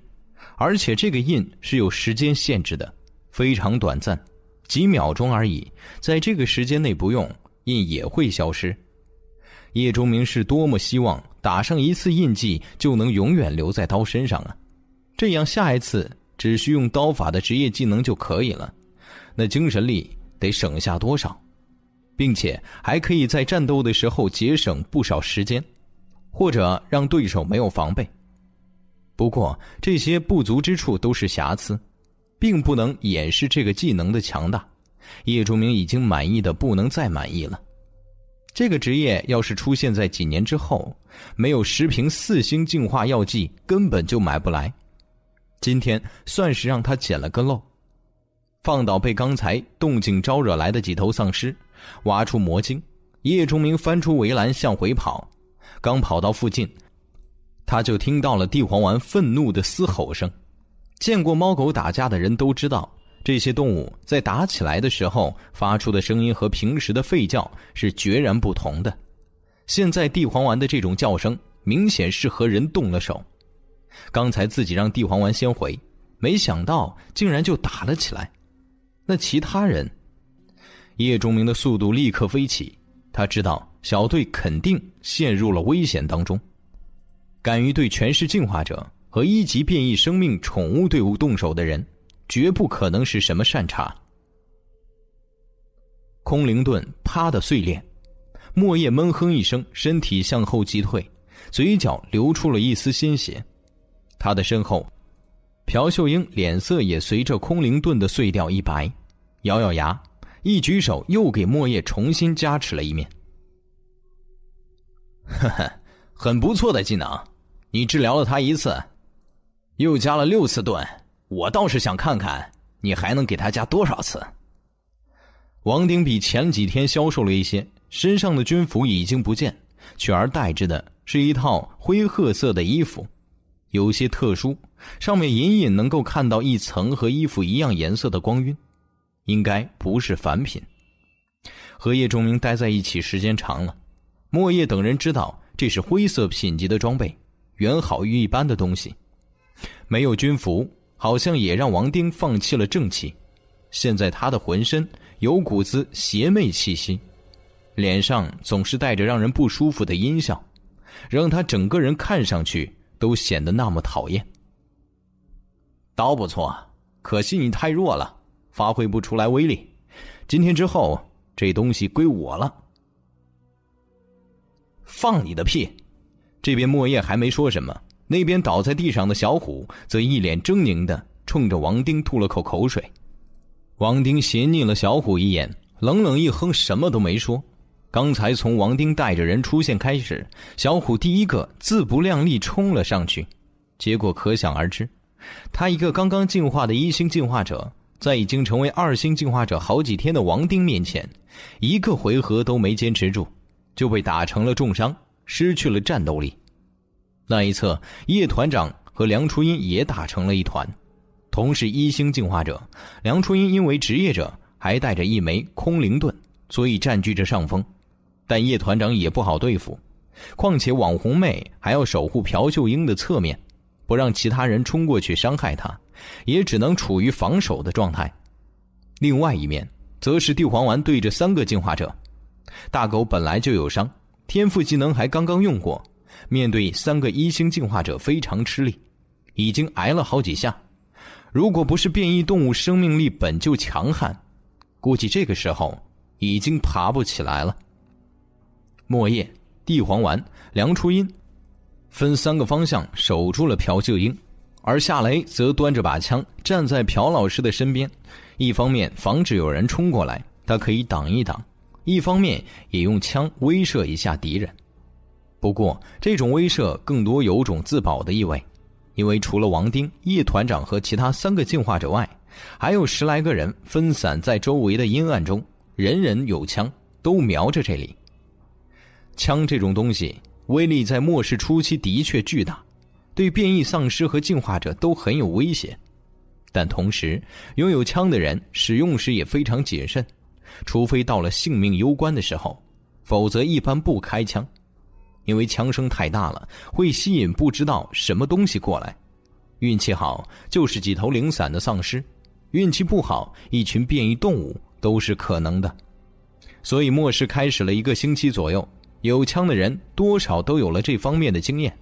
而且这个印是有时间限制的，非常短暂，几秒钟而已。在这个时间内不用，印也会消失。叶钟明是多么希望打上一次印记就能永远留在刀身上啊！这样下一次只需用刀法的职业技能就可以了，那精神力。得省下多少，并且还可以在战斗的时候节省不少时间，或者让对手没有防备。不过这些不足之处都是瑕疵，并不能掩饰这个技能的强大。叶钟明已经满意的不能再满意了。这个职业要是出现在几年之后，没有十瓶四星净化药剂，根本就买不来。今天算是让他捡了个漏。放倒被刚才动静招惹来的几头丧尸，挖出魔晶。叶钟明翻出围栏向回跑，刚跑到附近，他就听到了地黄丸愤怒的嘶吼声。见过猫狗打架的人都知道，这些动物在打起来的时候发出的声音和平时的吠叫是决然不同的。现在地黄丸的这种叫声，明显是和人动了手。刚才自己让地黄丸先回，没想到竟然就打了起来。那其他人，叶钟明的速度立刻飞起，他知道小队肯定陷入了危险当中。敢于对全市进化者和一级变异生命宠物队伍动手的人，绝不可能是什么善茬。空灵盾啪的碎裂，莫叶闷哼一声，身体向后击退，嘴角流出了一丝鲜血。他的身后，朴秀英脸色也随着空灵盾的碎掉一白，咬咬牙，一举手又给莫叶重新加持了一面。呵呵，很不错的技能，你治疗了他一次，又加了六次盾，我倒是想看看你还能给他加多少次。王丁比前几天消瘦了一些，身上的军服已经不见，取而代之的是一套灰褐色的衣服，有些特殊，上面隐隐能够看到一层和衣服一样颜色的光晕，应该不是凡品。和叶仲明待在一起时间长了，莫叶等人知道这是灰色品级的装备，远好于一般的东西。没有军服，好像也让王丁放弃了正气。现在他的浑身有股子邪魅气息，脸上总是带着让人不舒服的阴笑，让他整个人看上去都显得那么讨厌。刀不错，可惜你太弱了，发挥不出来威力。今天之后，这东西归我了。放你的屁！这边莫叶还没说什么，那边倒在地上的小虎则一脸狰狞的冲着王丁吐了口口水。王丁斜睨了小虎一眼，冷冷一哼，什么都没说。刚才从王丁带着人出现开始，小虎第一个自不量力冲了上去，结果可想而知。他一个刚刚进化的一星进化者，在已经成为二星进化者好几天的王丁面前，一个回合都没坚持住，就被打成了重伤，失去了战斗力。那一侧，叶团长和梁初音也打成了一团。同是一星进化者，梁初音因为职业者还带着一枚空灵盾，所以占据着上风。但叶团长也不好对付，况且网红妹还要守护朴秀英的侧面，不让其他人冲过去伤害她，也只能处于防守的状态。另外一面，则是地黄丸对着三个进化者，大狗本来就有伤，天赋技能还刚刚用过，面对三个一星进化者非常吃力，已经挨了好几下。如果不是变异动物生命力本就强悍，估计这个时候已经爬不起来了。莫叶、地黄丸、梁初音分三个方向守住了朴秀英，而夏雷则端着把枪站在朴老师的身边，一方面防止有人冲过来，他可以挡一挡；一方面也用枪威慑一下敌人。不过，这种威慑更多有种自保的意味。因为除了王丁、叶团长和其他三个进化者外，还有十来个人分散在周围的阴暗中，人人有枪，都瞄着这里。枪这种东西，威力在末世初期的确巨大，对变异丧尸和进化者都很有威胁。但同时，拥有枪的人使用时也非常谨慎，除非到了性命攸关的时候，否则一般不开枪。因为枪声太大了，会吸引不知道什么东西过来。运气好就是几头零散的丧尸，运气不好一群变异动物都是可能的。所以末世开始了一个星期左右，有枪的人多少都有了这方面的经验。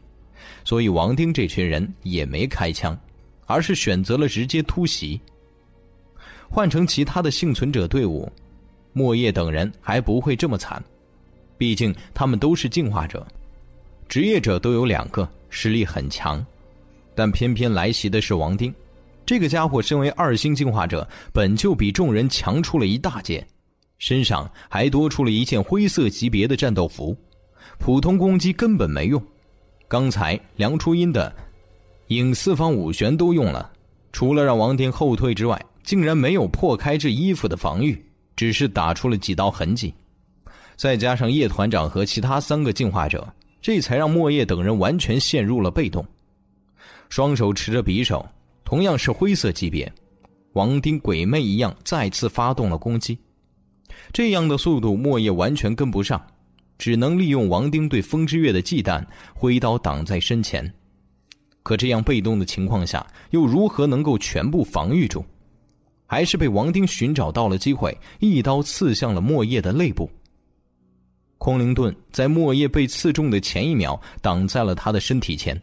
所以王丁这群人也没开枪，而是选择了直接突袭。换成其他的幸存者队伍，莫叶等人还不会这么惨。毕竟他们都是进化者，职业者都有两个，实力很强。但偏偏来袭的是王丁，这个家伙身为二星进化者，本就比众人强出了一大截，身上还多出了一件灰色级别的战斗服，普通攻击根本没用。刚才梁初音的影四方五旋都用了，除了让王丁后退之外，竟然没有破开这衣服的防御，只是打出了几道痕迹。再加上叶团长和其他三个进化者，这才让莫叶等人完全陷入了被动。双手持着匕首，同样是灰色级别，王丁鬼魅一样再次发动了攻击。这样的速度，莫叶完全跟不上。只能利用王丁对风之月的忌惮，挥刀挡在身前。可这样被动的情况下，又如何能够全部防御住？还是被王丁寻找到了机会，一刀刺向了莫叶的肋部。空灵盾在莫叶被刺中的前一秒，挡在了他的身体前，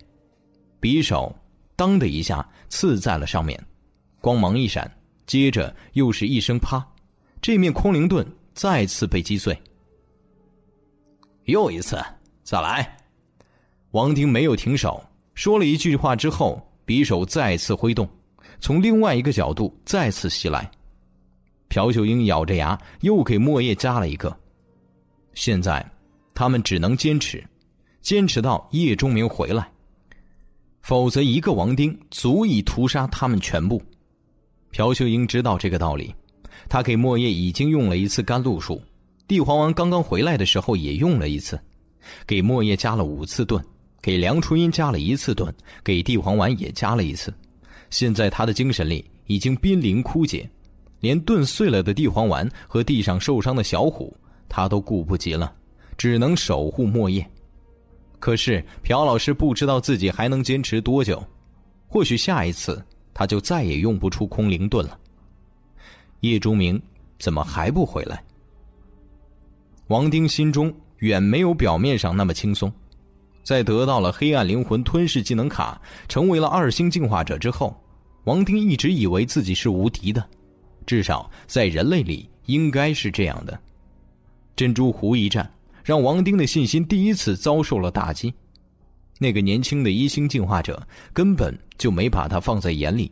匕首“当”的一下刺在了上面，光芒一闪，接着又是一声“啪”，这面空灵盾再次被击碎。又一次，再来！王丁没有停手，说了一句话之后，匕首再次挥动，从另外一个角度再次袭来。朴秀英咬着牙，又给莫叶加了一个。现在，他们只能坚持，坚持到叶钟明回来，否则一个王丁足以屠杀他们全部。朴秀英知道这个道理，他给莫叶已经用了一次甘露术，帝皇丸刚刚回来的时候也用了一次，给莫叶加了五次盾，给梁初音加了一次盾，给帝皇丸也加了一次。现在他的精神力已经濒临枯竭，连盾碎了的帝皇丸和地上受伤的小虎。他都顾不及了，只能守护莫叶。可是朴老师不知道自己还能坚持多久，或许下一次他就再也用不出空灵盾了。叶钟明怎么还不回来？王丁心中远没有表面上那么轻松。在得到了黑暗灵魂吞噬技能卡，成为了二星进化者之后，王丁一直以为自己是无敌的，至少在人类里应该是这样的。珍珠湖一战，让王丁的信心第一次遭受了打击。那个年轻的一星进化者根本就没把他放在眼里，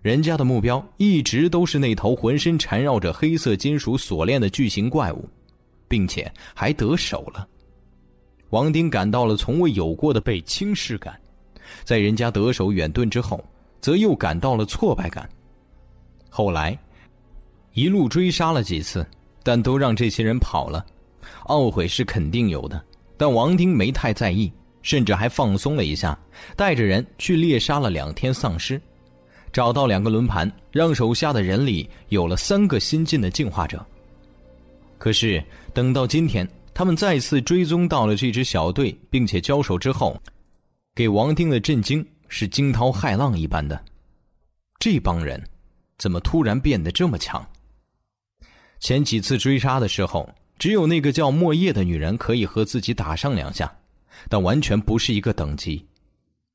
人家的目标一直都是那头浑身缠绕着黑色金属锁链的巨型怪物，并且还得手了。王丁感到了从未有过的被轻视感，在人家得手远遁之后，则又感到了挫败感。后来，一路追杀了几次。但都让这些人跑了，懊悔是肯定有的，但王丁没太在意，甚至还放松了一下，带着人去猎杀了两天丧尸，找到两个轮盘，让手下的人里有了三个新晋的进化者。可是等到今天，他们再次追踪到了这支小队，并且交手之后，给王丁的震惊是惊涛骇浪一般的，这帮人怎么突然变得这么强？前几次追杀的时候，只有那个叫莫叶的女人可以和自己打上两下，但完全不是一个等级，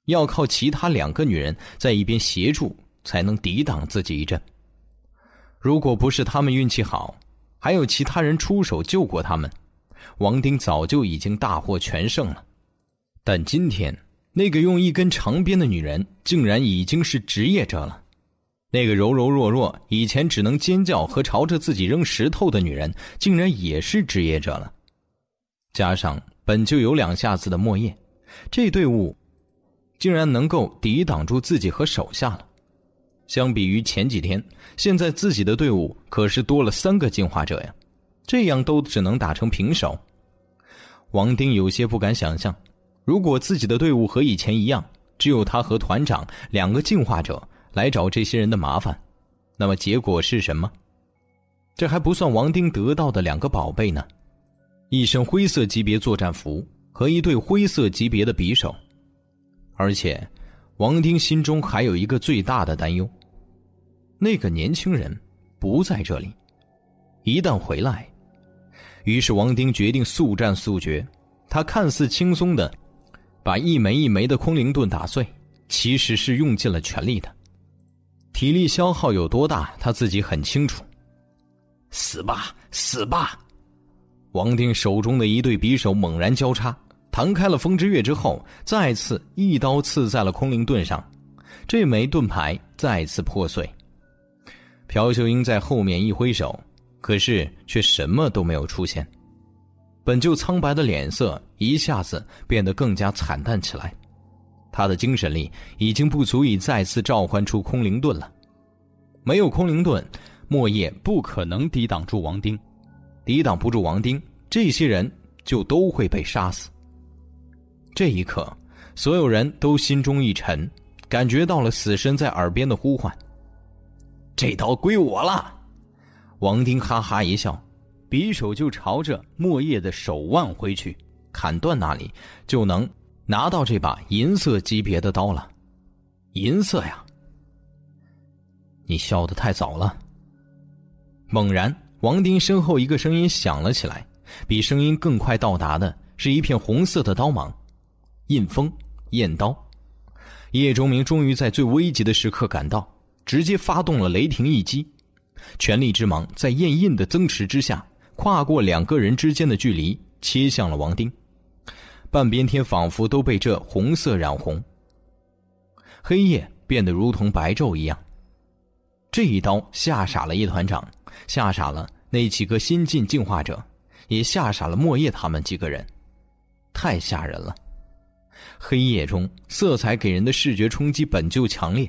要靠其他两个女人在一边协助才能抵挡自己一阵。如果不是他们运气好，还有其他人出手救过他们，王丁早就已经大获全胜了。但今天，那个用一根长鞭的女人竟然已经是职业者了。那个柔柔弱弱、以前只能尖叫和朝着自己扔石头的女人，竟然也是职业者了。加上本就有两下子的莫叶，这队伍竟然能够抵挡住自己和手下了。相比于前几天，现在自己的队伍可是多了三个进化者呀，这样都只能打成平手。王丁有些不敢想象，如果自己的队伍和以前一样，只有他和团长两个进化者。来找这些人的麻烦，那么结果是什么？这还不算王丁得到的两个宝贝呢，一身灰色级别作战服和一对灰色级别的匕首。而且，王丁心中还有一个最大的担忧：那个年轻人不在这里，一旦回来，于是王丁决定速战速决。他看似轻松的把一枚一枚的空灵盾打碎，其实是用尽了全力的。体力消耗有多大，他自己很清楚。死吧，死吧！王丁手中的一对匕首猛然交叉，弹开了风之月之后，再次一刀刺在了空灵盾上，这枚盾牌再次破碎。朴秀英在后面一挥手，可是却什么都没有出现，本就苍白的脸色一下子变得更加惨淡起来。他的精神力已经不足以再次召唤出空灵盾了。没有空灵盾，莫叶不可能抵挡住王丁。抵挡不住王丁，这些人就都会被杀死。这一刻，所有人都心中一沉，感觉到了死神在耳边的呼唤：“这刀归我了！”王丁哈哈一笑，匕首就朝着莫叶的手腕挥去，砍断那里，就能拿到这把银色级别的刀了。银色呀！你笑得太早了。猛然，王丁身后一个声音响了起来，比声音更快到达的是一片红色的刀芒，印锋燕刀。叶钟明终于在最危急的时刻赶到，直接发动了雷霆一击，全力之芒在焰印的增持之下，跨过两个人之间的距离，切向了王丁。半边天仿佛都被这红色染红，黑夜变得如同白昼一样。这一刀吓傻了叶团长，吓傻了那几个新晋进化者，也吓傻了莫叶他们几个人，太吓人了。黑夜中，色彩给人的视觉冲击本就强烈，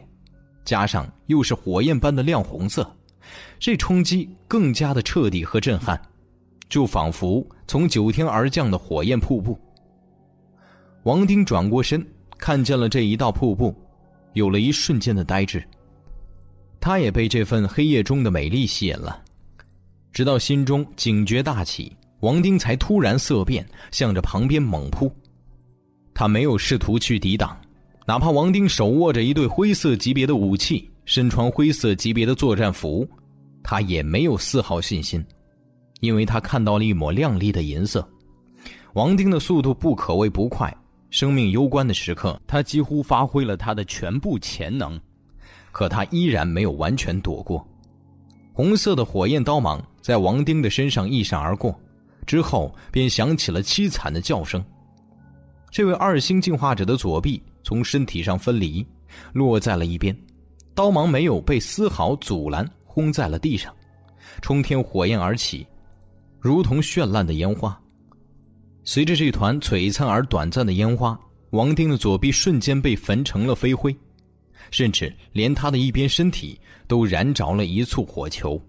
加上又是火焰般的亮红色，这冲击更加的彻底和震撼，就仿佛从九天而降的火焰瀑布。王丁转过身，看见了这一道瀑布，有了一瞬间的呆滞。他也被这份黑夜中的美丽吸引了，直到心中警觉大起，王丁才突然色变，向着旁边猛扑。他没有试图去抵挡，哪怕王丁手握着一对灰色级别的武器，身穿灰色级别的作战服，他也没有丝毫信心，因为他看到了一抹亮丽的银色。王丁的速度不可谓不快，生命攸关的时刻，他几乎发挥了他的全部潜能。可他依然没有完全躲过，红色的火焰刀芒在王丁的身上一闪而过，之后便响起了凄惨的叫声。这位二星进化者的左臂从身体上分离，落在了一边，刀芒没有被丝毫阻拦，轰在了地上，冲天火焰而起，如同绚烂的烟花。随着这团璀璨而短暂的烟花，王丁的左臂瞬间被焚成了飞灰。甚至连他的一边身体都燃着了一簇火球。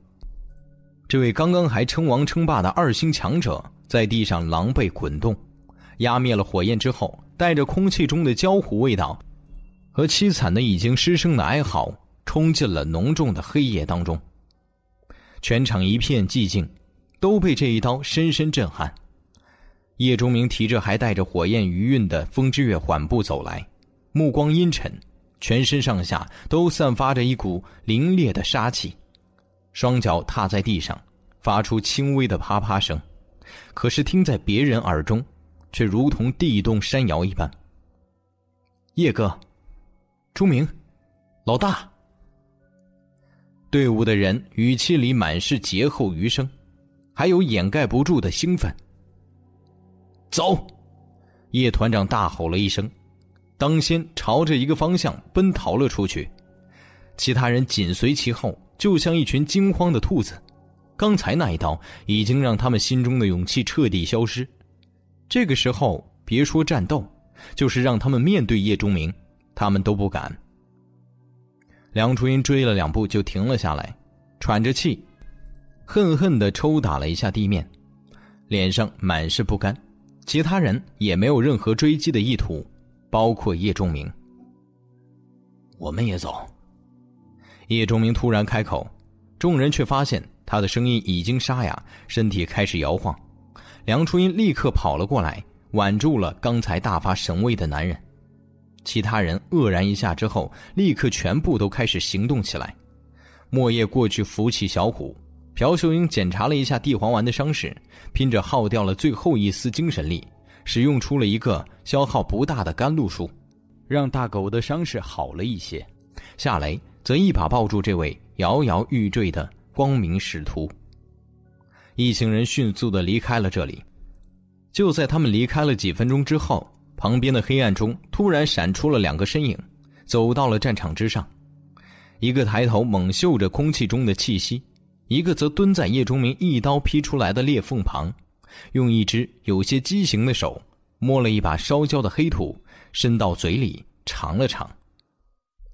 这位刚刚还称王称霸的二星强者在地上狼狈滚动，压灭了火焰之后，带着空气中的焦糊味道和凄惨的已经失声的哀嚎，冲进了浓重的黑夜当中。全场一片寂静，都被这一刀深深震撼。叶钟明提着还带着火焰余韵的风之月缓步走来，目光阴沉。全身上下都散发着一股凛冽的杀气，双脚踏在地上，发出轻微的啪啪声，可是听在别人耳中，却如同地动山摇一般。叶哥，朱明，老大。队伍的人语气里满是劫后余生，还有掩盖不住的兴奋。走！叶团长大吼了一声。当先朝着一个方向奔逃了出去，其他人紧随其后，就像一群惊慌的兔子。刚才那一刀已经让他们心中的勇气彻底消失，这个时候别说战斗，就是让他们面对叶钟明，他们都不敢。梁初音追了两步就停了下来，喘着气，恨恨的抽打了一下地面，脸上满是不甘。其他人也没有任何追击的意图。包括叶钟明，我们也走。叶钟明突然开口，众人却发现他的声音已经沙哑，身体开始摇晃。梁初音立刻跑了过来，挽住了刚才大发神威的男人。其他人愕然一下之后，立刻全部都开始行动起来。莫叶过去扶起小虎，朴秀英检查了一下地黄丸的伤势，拼着耗掉了最后一丝精神力。使用出了一个消耗不大的甘露术，让大狗的伤势好了一些。夏雷则一把抱住这位摇摇欲坠的光明使徒。一行人迅速的离开了这里。就在他们离开了几分钟之后，旁边的黑暗中突然闪出了两个身影，走到了战场之上。一个抬头猛嗅着空气中的气息，一个则蹲在叶钟明一刀劈出来的裂缝旁。用一只有些畸形的手摸了一把烧焦的黑土，伸到嘴里尝了尝。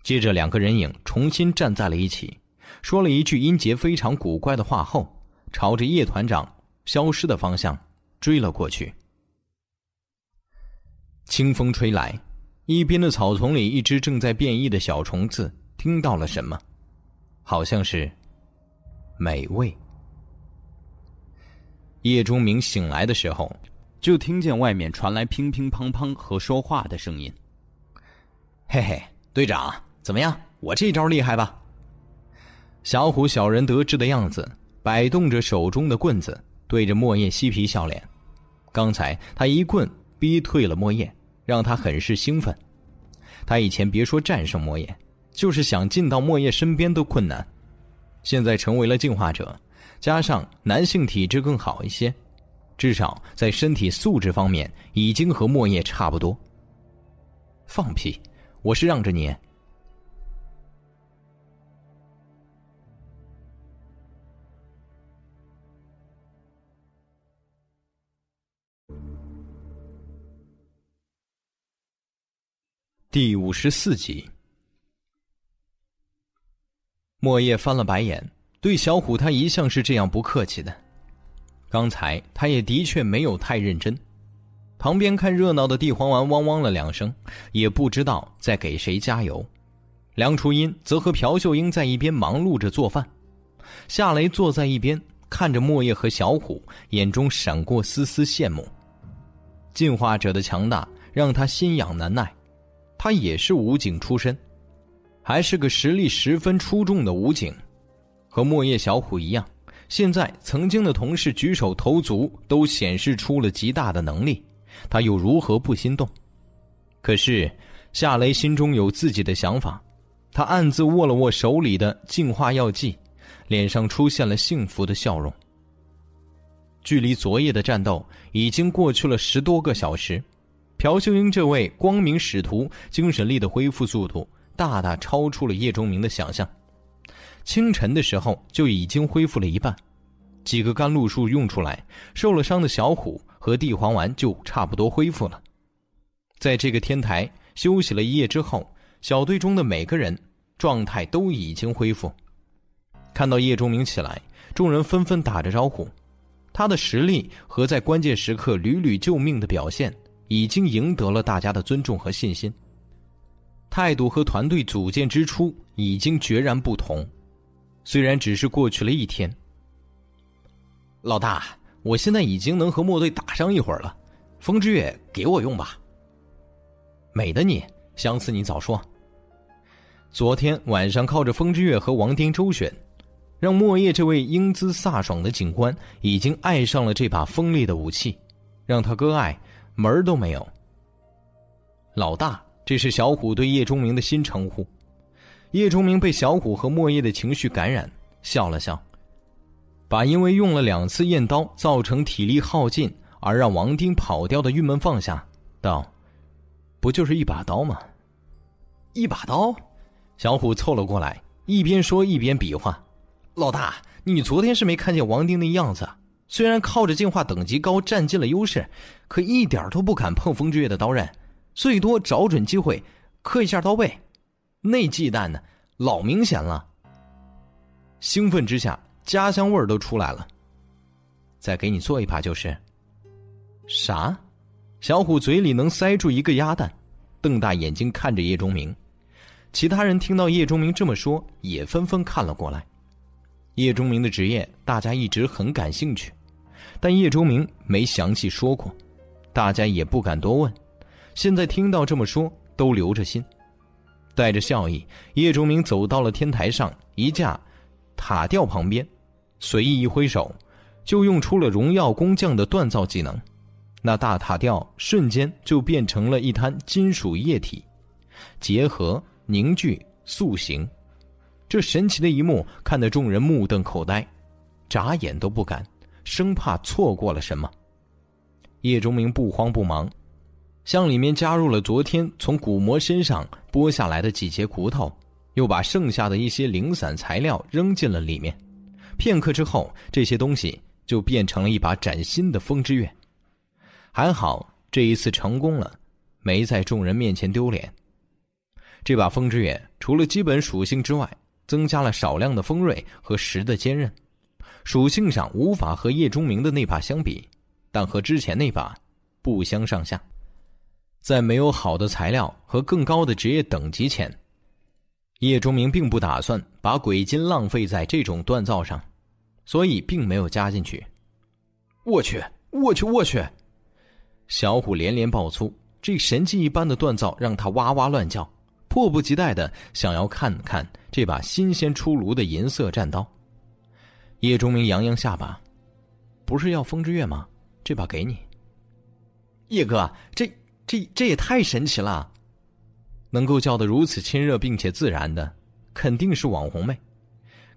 接着，两个人影重新站在了一起，说了一句音节非常古怪的话后，朝着叶团长消失的方向追了过去。清风吹来，一边的草丛里，一只正在变异的小虫子听到了什么，好像是美味。叶中明醒来的时候，就听见外面传来乒乒乓乓和说话的声音。嘿嘿，队长，怎么样？我这招厉害吧？小虎小人得志的样子，摆动着手中的棍子，对着莫叶嬉皮笑脸。刚才他一棍逼退了莫叶，让他很是兴奋。他以前别说战胜莫叶，就是想进到莫叶身边都困难。现在成为了进化者，加上男性体质更好一些，至少在身体素质方面已经和莫叶差不多。放屁！我是让着你。第五十四集，莫叶翻了白眼，对小虎他一向是这样不客气的。刚才他也的确没有太认真。旁边看热闹的地黄丸汪汪了两声，也不知道在给谁加油。梁初音则和朴秀英在一边忙碌着做饭。夏雷坐在一边看着莫叶和小虎，眼中闪过丝丝羡慕。进化者的强大让他心痒难耐。他也是武警出身，还是个实力十分出众的武警，和莫叶小虎一样。现在曾经的同事举手投足都显示出了极大的能力，他又如何不心动？可是夏雷心中有自己的想法，他暗自握了握手里的净化药剂，脸上出现了幸福的笑容。距离昨夜的战斗已经过去了十多个小时。朴秀英这位光明使徒，精神力的恢复速度大大超出了叶钟明的想象。清晨的时候就已经恢复了一半，几个甘露树用出来，受了伤的小虎和地黄丸就差不多恢复了。在这个天台休息了一夜之后，小队中的每个人状态都已经恢复。看到叶钟明起来，众人纷纷打着招呼。他的实力和在关键时刻屡屡救命的表现。已经赢得了大家的尊重和信心，态度和团队组建之初已经决然不同。虽然只是过去了一天，老大，我现在已经能和莫队打上一会儿了，风之月给我用吧。美的你，相思你早说。昨天晚上靠着风之月和王丁周旋，让莫叶这位英姿飒爽的警官已经爱上了这把锋利的武器，让他割爱。门儿都没有。老大，这是小虎对叶钟明的新称呼。叶钟明被小虎和莫叶的情绪感染，笑了笑，把因为用了两次燕刀造成体力耗尽而让王丁跑掉的郁闷放下，道：“不就是一把刀吗？”一把刀，小虎凑了过来，一边说一边比划：“老大，你昨天是没看见王丁那样子。”虽然靠着进化等级高占尽了优势，可一点都不敢碰风之月的刀刃，最多找准机会磕一下刀背，那忌惮呢，老明显了。兴奋之下，家乡味儿都出来了。再给你做一把就是。啥？小虎嘴里能塞住一个鸭蛋，瞪大眼睛看着叶钟明。其他人听到叶钟明这么说，也纷纷看了过来。叶钟明的职业，大家一直很感兴趣。但叶钟明没详细说过，大家也不敢多问。现在听到这么说，都留着心。带着笑意，叶钟明走到了天台上一架塔吊旁边，随意一挥手，就用出了荣耀工匠的锻造技能。那大塔吊瞬间就变成了一滩金属液体，结合凝聚塑形。这神奇的一幕看得众人目瞪口呆，眨眼都不敢。生怕错过了什么，叶钟明不慌不忙，向里面加入了昨天从古魔身上剥下来的几节骨头，又把剩下的一些零散材料扔进了里面。片刻之后，这些东西就变成了一把崭新的风之月。还好这一次成功了，没在众人面前丢脸。这把风之月除了基本属性之外，增加了少量的锋锐和石的坚韧。属性上无法和叶钟明的那把相比，但和之前那把不相上下。在没有好的材料和更高的职业等级前，叶钟明并不打算把鬼金浪费在这种锻造上，所以并没有加进去。我去，我去，我去！小虎连连爆粗，这神迹一般的锻造让他哇哇乱叫，迫不及待的想要看看这把新鲜出炉的银色战刀。叶钟明扬扬下巴：“不是要风之月吗？这把给你。”叶哥，这这这也太神奇了！能够叫得如此亲热并且自然的，肯定是网红妹。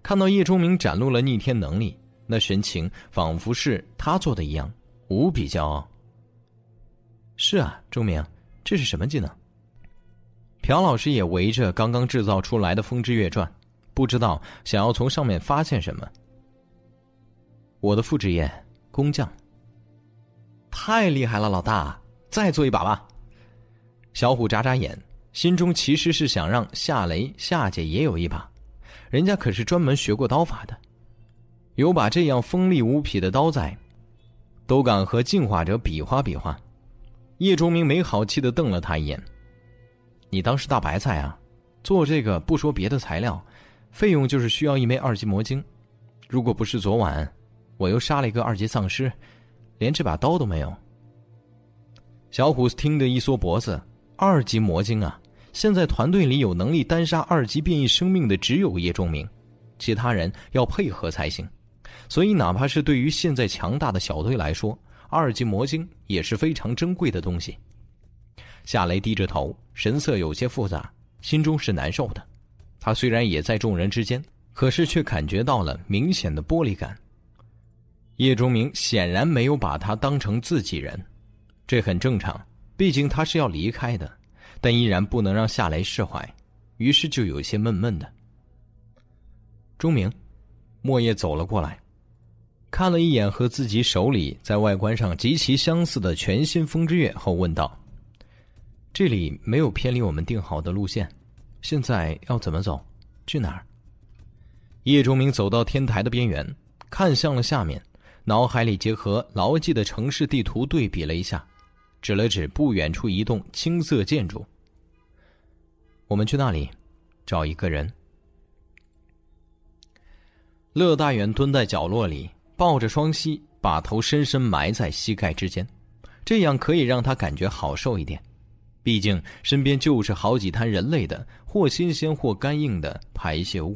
看到叶钟明展露了逆天能力。那神情仿佛是他做的一样，无比骄傲。是啊，钟明，这是什么技能？朴老师也围着刚刚制造出来的风之月转，不知道想要从上面发现什么。我的副职业工匠。太厉害了，老大，再做一把吧。小虎眨眨眼，心中其实是想让夏雷夏姐也有一把，人家可是专门学过刀法的。有把这样锋利无匹的刀在，都敢和进化者比划比划。叶钟明没好气的瞪了他一眼：“你当是大白菜啊？做这个不说别的材料，费用就是需要一枚二级魔晶。如果不是昨晚我又杀了一个二级丧尸，连这把刀都没有。”小虎听得一缩脖子：“二级魔晶啊！现在团队里有能力单杀二级变异生命的只有叶仲明，其他人要配合才行。”所以，哪怕是对于现在强大的小队来说，二级魔晶也是非常珍贵的东西。夏雷低着头，神色有些复杂，心中是难受的。他虽然也在众人之间，可是却感觉到了明显的玻璃感。叶钟明显然没有把他当成自己人，这很正常，毕竟他是要离开的，但依然不能让夏雷释怀，于是就有些闷闷的。钟明，莫叶走了过来。看了一眼和自己手里在外观上极其相似的全新风之月后，问道：“这里没有偏离我们定好的路线，现在要怎么走？去哪儿？”叶钟明走到天台的边缘，看向了下面，脑海里结合牢记的城市地图对比了一下，指了指不远处一栋青色建筑：“我们去那里，找一个人。”乐大远蹲在角落里。抱着双膝，把头深深埋在膝盖之间，这样可以让他感觉好受一点。毕竟身边就是好几滩人类的或新鲜或干硬的排泄物。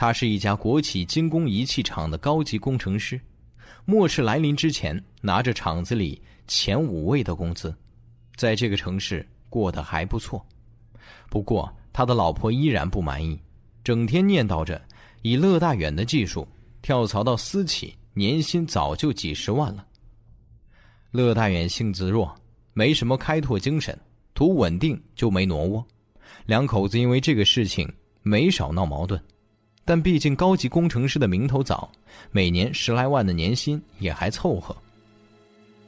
他是一家国企精工仪器厂的高级工程师，末世来临之前拿着厂子里前五位的工资，在这个城市过得还不错。不过他的老婆依然不满意，整天念叨着以乐大远的技术。跳槽到私企，年薪早就几十万了。乐大远性子弱，没什么开拓精神，图稳定就没挪窝。两口子因为这个事情没少闹矛盾，但毕竟高级工程师的名头早，每年十来万的年薪也还凑合，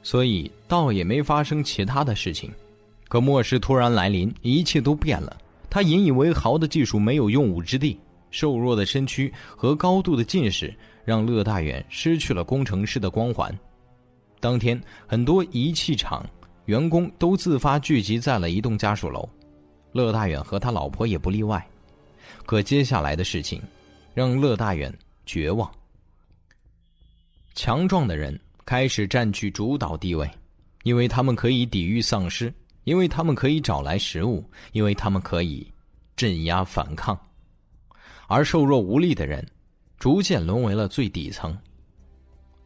所以倒也没发生其他的事情。可末世突然来临，一切都变了。他引以为豪的技术没有用武之地。瘦弱的身躯和高度的近视，让乐大远失去了工程师的光环。当天，很多仪器厂员工都自发聚集在了一栋家属楼，乐大远和他老婆也不例外。可接下来的事情，让乐大远绝望。强壮的人开始占据主导地位，因为他们可以抵御丧尸，因为他们可以找来食物，因为他们可以镇压反抗。而瘦弱无力的人，逐渐沦为了最底层。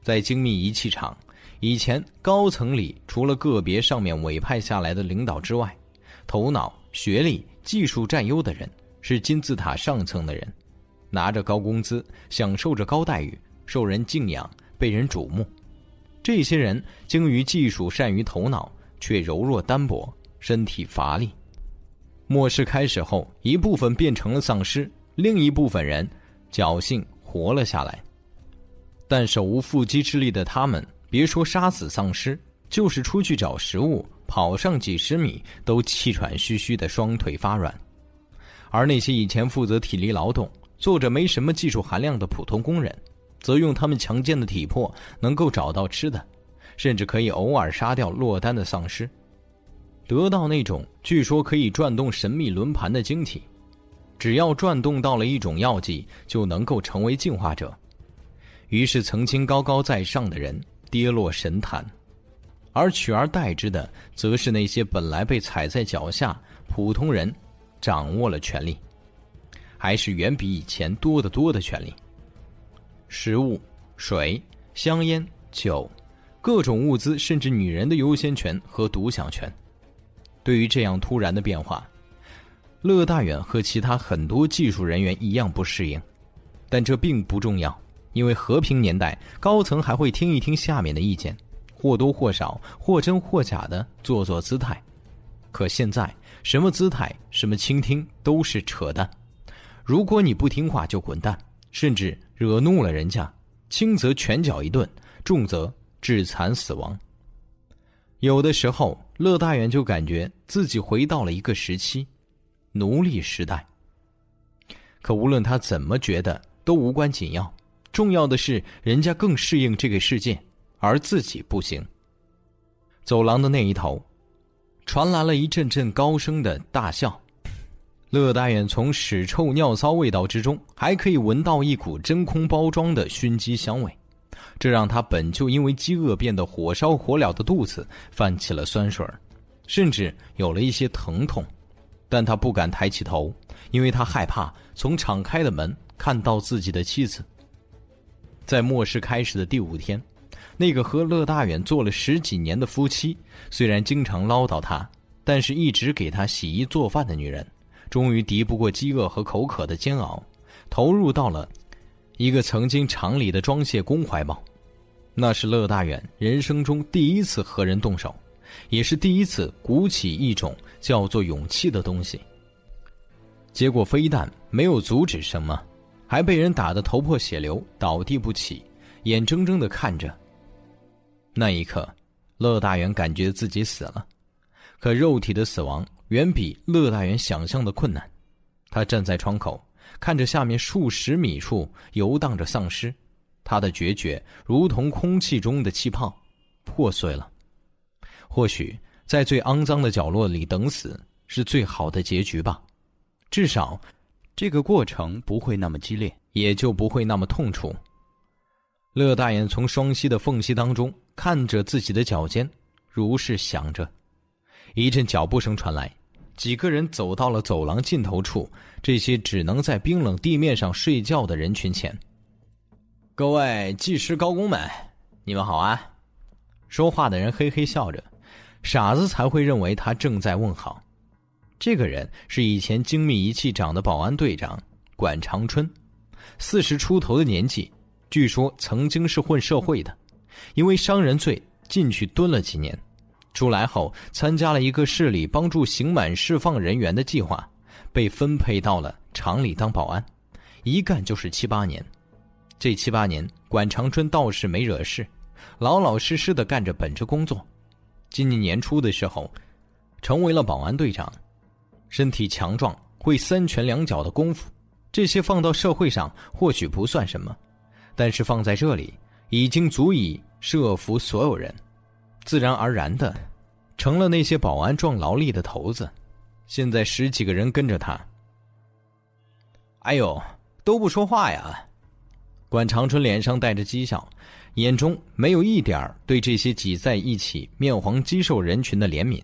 在精密仪器厂，以前高层里除了个别上面委派下来的领导之外，头脑、学历、技术占优的人是金字塔上层的人，拿着高工资，享受着高待遇，受人敬仰，被人瞩目。这些人精于技术，善于头脑，却柔弱单薄，身体乏力。末世开始后，一部分变成了丧尸。另一部分人侥幸活了下来，但手无缚鸡之力的他们，别说杀死丧尸，就是出去找食物，跑上几十米都气喘吁吁的，双腿发软。而那些以前负责体力劳动、做着没什么技术含量的普通工人，则用他们强健的体魄能够找到吃的，甚至可以偶尔杀掉落单的丧尸，得到那种据说可以转动神秘轮盘的晶体。只要转动到了一种药剂，就能够成为进化者。于是，曾经高高在上的人跌落神坛，而取而代之的，则是那些本来被踩在脚下普通人，掌握了权力，还是远比以前多得多的权利。食物、水、香烟、酒，各种物资，甚至女人的优先权和独享权。对于这样突然的变化，乐大远和其他很多技术人员一样不适应，但这并不重要，因为和平年代，高层还会听一听下面的意见，或多或少、或真或假的做做姿态。可现在，什么姿态、什么倾听都是扯淡。如果你不听话，就滚蛋。甚至惹怒了人家，轻则拳脚一顿，重则致残死亡。有的时候，乐大元就感觉自己回到了一个时期，奴隶时代。可无论他怎么觉得，都无关紧要。重要的是，人家更适应这个世界，而自己不行。走廊的那一头，传来了一阵阵高声的大笑。乐大远从屎臭尿骚味道之中，还可以闻到一股真空包装的熏鸡香味，这让他本就因为饥饿变得火烧火燎的肚子泛起了酸水甚至有了一些疼痛。但他不敢抬起头，因为他害怕从敞开的门看到自己的妻子。在末世开始的第五天，那个和乐大远做了十几年的夫妻，虽然经常唠叨他，但是一直给他洗衣做饭的女人。终于敌不过饥饿和口渴的煎熬，投入到了一个曾经厂里的装卸工怀抱。那是乐大远人生中第一次和人动手，也是第一次鼓起一种叫做勇气的东西。结果非但没有阻止什么，还被人打得头破血流，倒地不起，眼睁睁的看着。那一刻，乐大远感觉自己死了，可肉体的死亡。远比乐大元想象的困难。他站在窗口，看着下面数十米处游荡着丧尸，他的决绝如同空气中的气泡，破碎了。或许在最肮脏的角落里等死是最好的结局吧，至少这个过程不会那么激烈，也就不会那么痛楚。乐大眼从双膝的缝隙当中看着自己的脚尖，如是想着。一阵脚步声传来，几个人走到了走廊尽头处，这些只能在冰冷地面上睡觉的人群前。各位技师高工们，你们好啊！说话的人嘿嘿笑着，傻子才会认为他正在问好。这个人是以前精密仪器厂的保安队长管长春，四十出头的年纪，据说曾经是混社会的，因为伤人罪进去蹲了几年。出来后，参加了一个市里帮助刑满释放人员的计划，被分配到了厂里当保安，一干就是七八年。这七八年，管长春倒是没惹事，老老实实的干着本职工作。今年年初的时候，成为了保安队长，身体强壮，会三拳两脚的功夫，这些放到社会上或许不算什么，但是放在这里，已经足以设服所有人。自然而然的，成了那些保安壮劳力的头子。现在十几个人跟着他。哎呦，都不说话呀！管长春脸上带着讥笑，眼中没有一点对这些挤在一起、面黄肌瘦人群的怜悯。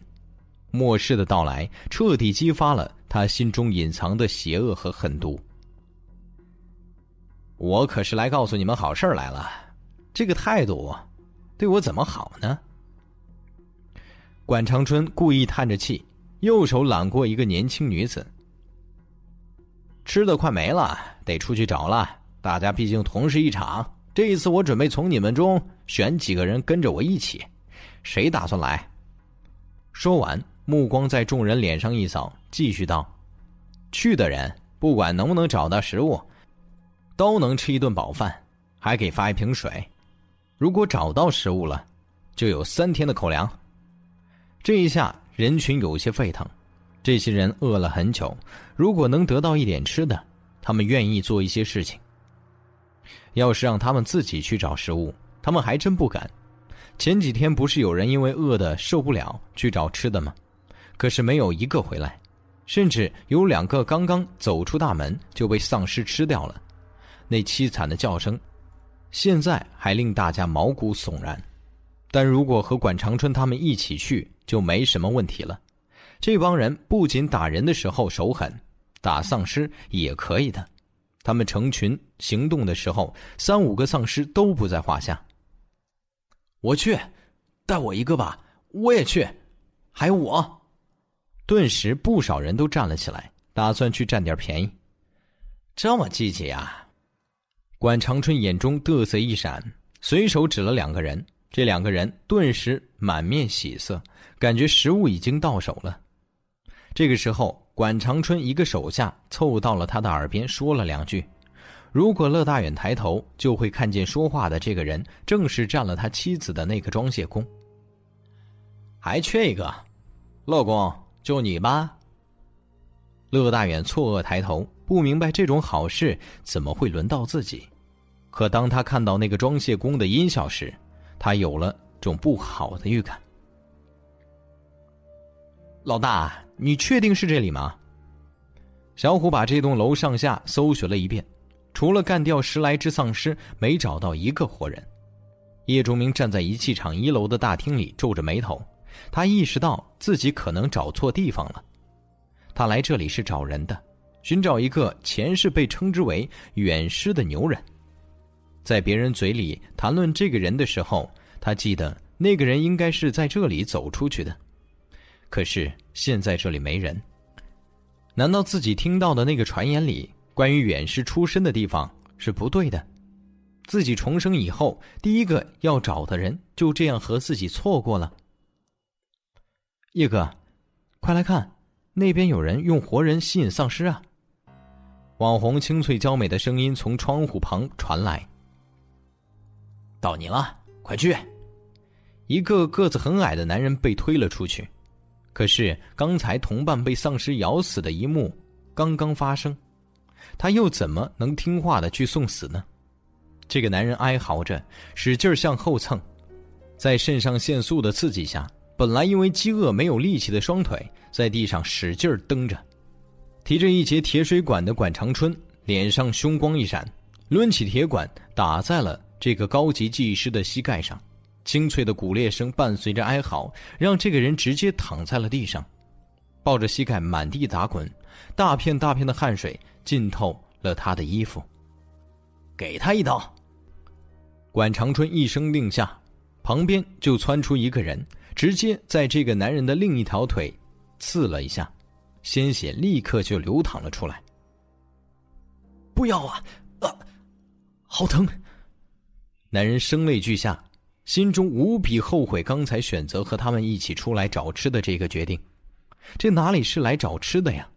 末世的到来，彻底激发了他心中隐藏的邪恶和狠毒。我可是来告诉你们好事来了，这个态度，对我怎么好呢？管长春故意叹着气，右手揽过一个年轻女子。吃的快没了，得出去找了。大家毕竟同事一场，这一次我准备从你们中选几个人跟着我一起。谁打算来？说完，目光在众人脸上一扫，继续道：“去的人不管能不能找到食物，都能吃一顿饱饭，还给发一瓶水。如果找到食物了，就有三天的口粮。”这一下，人群有些沸腾。这些人饿了很久，如果能得到一点吃的，他们愿意做一些事情。要是让他们自己去找食物，他们还真不敢。前几天不是有人因为饿的受不了去找吃的吗？可是没有一个回来，甚至有两个刚刚走出大门就被丧尸吃掉了。那凄惨的叫声，现在还令大家毛骨悚然。但如果和管长春他们一起去，就没什么问题了。这帮人不仅打人的时候手狠，打丧尸也可以的。他们成群行动的时候，三五个丧尸都不在话下。我去，带我一个吧！我也去，还有我。顿时，不少人都站了起来，打算去占点便宜。这么积极啊！管长春眼中得瑟一闪，随手指了两个人。这两个人顿时满面喜色，感觉食物已经到手了。这个时候，管长春一个手下凑到了他的耳边说了两句。如果乐大远抬头，就会看见说话的这个人正是占了他妻子的那个装卸工。还缺一个，乐工，就你吧。乐大远错愕抬头，不明白这种好事怎么会轮到自己。可当他看到那个装卸工的音效时，他有了种不好的预感。老大，你确定是这里吗？小虎把这栋楼上下搜寻了一遍，除了干掉十来只丧尸，没找到一个活人。叶忠明站在仪器厂一楼的大厅里，皱着眉头。他意识到自己可能找错地方了。他来这里是找人的，寻找一个前世被称之为远尸的牛人。在别人嘴里谈论这个人的时候，他记得那个人应该是在这里走出去的。可是现在这里没人，难道自己听到的那个传言里关于远世出身的地方是不对的？自己重生以后第一个要找的人就这样和自己错过了？叶哥，快来看，那边有人用活人吸引丧尸啊！网红清脆娇美的声音从窗户旁传来。到你了，快去！一个个子很矮的男人被推了出去。可是刚才同伴被丧尸咬死的一幕刚刚发生，他又怎么能听话的去送死呢？这个男人哀嚎着，使劲向后蹭，在肾上腺素的刺激下，本来因为饥饿没有力气的双腿在地上使劲蹬着。提着一节铁水管的管长春脸上凶光一闪，抡起铁管打在了。这个高级技师的膝盖上，清脆的骨裂声伴随着哀嚎，让这个人直接躺在了地上，抱着膝盖满地打滚，大片大片的汗水浸透了他的衣服。给他一刀！管长春一声令下，旁边就窜出一个人，直接在这个男人的另一条腿刺了一下，鲜血立刻就流淌了出来。不要啊！啊，好疼！男人声泪俱下，心中无比后悔刚才选择和他们一起出来找吃的这个决定。这哪里是来找吃的呀？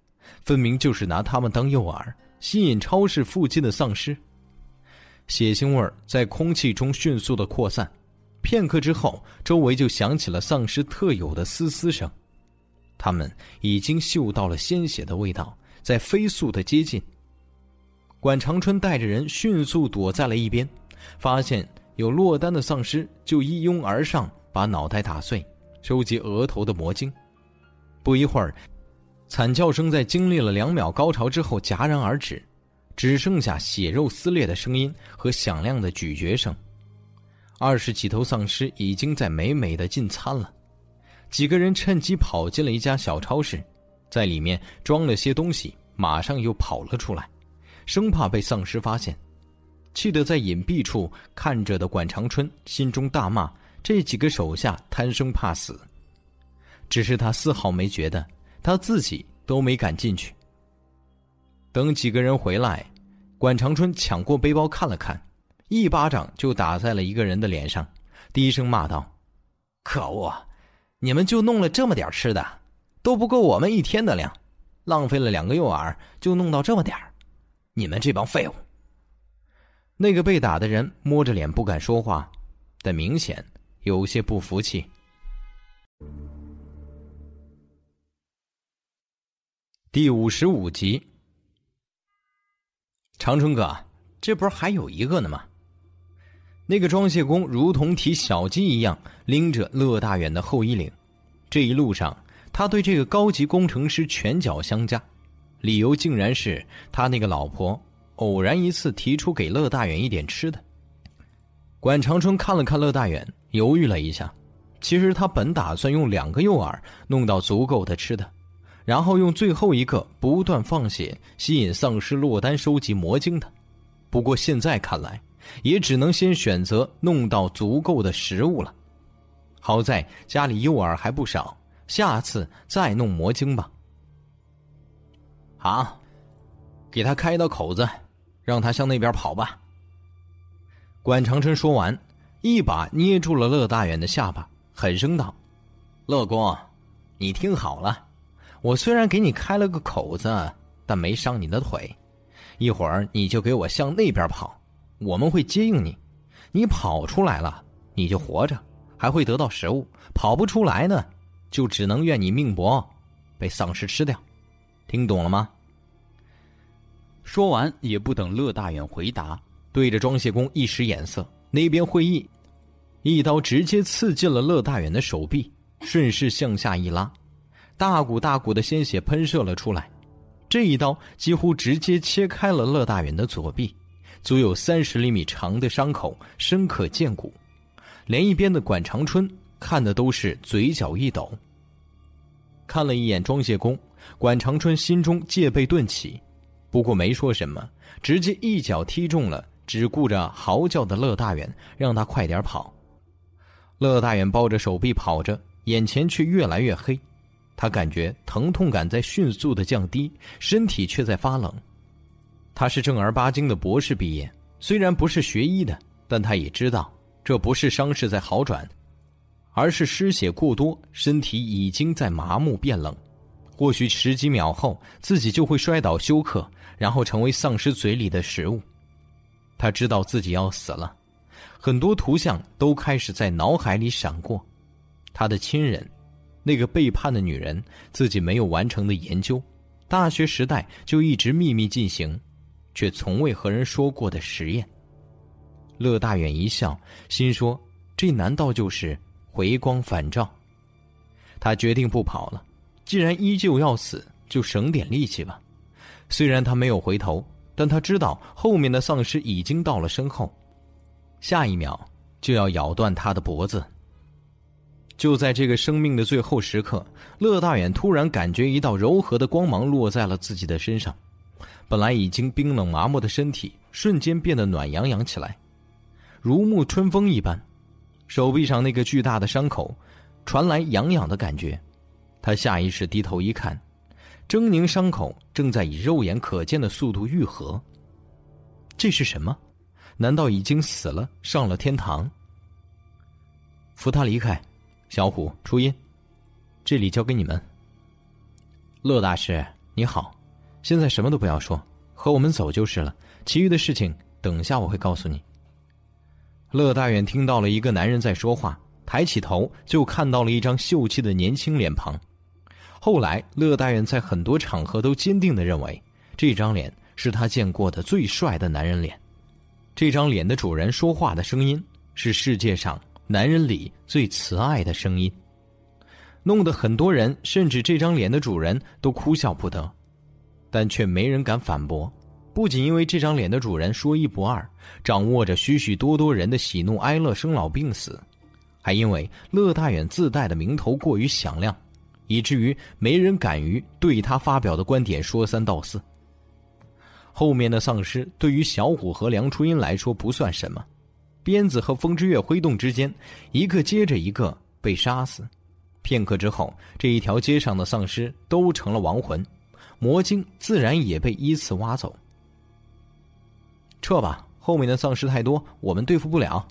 分明就是拿他们当诱饵，吸引超市附近的丧尸。血腥味在空气中迅速的扩散，片刻之后，周围就响起了丧尸特有的嘶嘶声。他们已经嗅到了鲜血的味道，在飞速的接近。管长春带着人迅速躲在了一边。发现有落单的丧尸，就一拥而上，把脑袋打碎，收集额头的魔晶。不一会儿，惨叫声在经历了两秒高潮之后戛然而止，只剩下血肉撕裂的声音和响亮的咀嚼声。二十几头丧尸已经在美美的进餐了。几个人趁机跑进了一家小超市，在里面装了些东西，马上又跑了出来，生怕被丧尸发现。气得在隐蔽处看着的管长春心中大骂：“这几个手下贪生怕死。”只是他丝毫没觉得，他自己都没敢进去。等几个人回来，管长春抢过背包看了看，一巴掌就打在了一个人的脸上，低声骂道：“可恶！你们就弄了这么点吃的，都不够我们一天的量，浪费了两个诱饵就弄到这么点你们这帮废物！”那个被打的人摸着脸不敢说话，但明显有些不服气。第五十五集，长春哥，这不是还有一个呢吗？那个装卸工如同提小鸡一样拎着乐大远的后衣领，这一路上他对这个高级工程师拳脚相加，理由竟然是他那个老婆。偶然一次提出给乐大远一点吃的，管长春看了看乐大远，犹豫了一下，其实他本打算用两个诱饵弄到足够的吃的，然后用最后一个不断放血，吸引丧尸落单收集魔晶的。不过现在看来，也只能先选择弄到足够的食物了。好在家里诱饵还不少，下次再弄魔晶吧。好，给他开一道口子，让他向那边跑吧。管长春说完，一把捏住了乐大远的下巴，狠声道：“乐公，你听好了，我虽然给你开了个口子，但没伤你的腿。一会儿你就给我向那边跑，我们会接应你。你跑出来了，你就活着，还会得到食物；跑不出来呢，就只能怨你命薄，被丧尸吃掉。听懂了吗？”说完，也不等乐大远回答，对着装卸工一使眼色。那边会议，一刀直接刺进了乐大远的手臂，顺势向下一拉，大股大股的鲜血喷射了出来。这一刀几乎直接切开了乐大远的左臂，足有三十厘米长的伤口深可见骨。连一边的管长春看的都是嘴角一抖。看了一眼装卸工，管长春心中戒备顿起。不过没说什么，直接一脚踢中了只顾着嚎叫的乐大远，让他快点跑。乐大远抱着手臂跑着，眼前却越来越黑，他感觉疼痛感在迅速的降低，身体却在发冷。他是正儿八经的博士毕业，虽然不是学医的，但他也知道这不是伤势在好转，而是失血过多，身体已经在麻木变冷。或许十几秒后，自己就会摔倒休克，然后成为丧尸嘴里的食物。他知道自己要死了，很多图像都开始在脑海里闪过：他的亲人，那个背叛的女人，自己没有完成的研究，大学时代就一直秘密进行，却从未和人说过的实验。乐大远一笑，心说：“这难道就是回光返照？”他决定不跑了。既然依旧要死，就省点力气吧。虽然他没有回头，但他知道后面的丧尸已经到了身后，下一秒就要咬断他的脖子。就在这个生命的最后时刻，乐大远突然感觉一道柔和的光芒落在了自己的身上，本来已经冰冷麻木的身体瞬间变得暖洋洋起来，如沐春风一般。手臂上那个巨大的伤口，传来痒痒的感觉。他下意识低头一看，狰狞伤口正在以肉眼可见的速度愈合。这是什么？难道已经死了，上了天堂？扶他离开，小虎初音，这里交给你们。乐大师你好，现在什么都不要说，和我们走就是了。其余的事情等下我会告诉你。乐大远听到了一个男人在说话，抬起头就看到了一张秀气的年轻脸庞。后来，乐大远在很多场合都坚定的认为，这张脸是他见过的最帅的男人脸。这张脸的主人说话的声音是世界上男人里最慈爱的声音，弄得很多人甚至这张脸的主人都哭笑不得，但却没人敢反驳。不仅因为这张脸的主人说一不二，掌握着许许多多人的喜怒哀乐、生老病死，还因为乐大远自带的名头过于响亮。以至于没人敢于对他发表的观点说三道四。后面的丧尸对于小虎和梁初音来说不算什么，鞭子和风之月挥动之间，一个接着一个被杀死。片刻之后，这一条街上的丧尸都成了亡魂，魔晶自然也被依次挖走。撤吧，后面的丧尸太多，我们对付不了。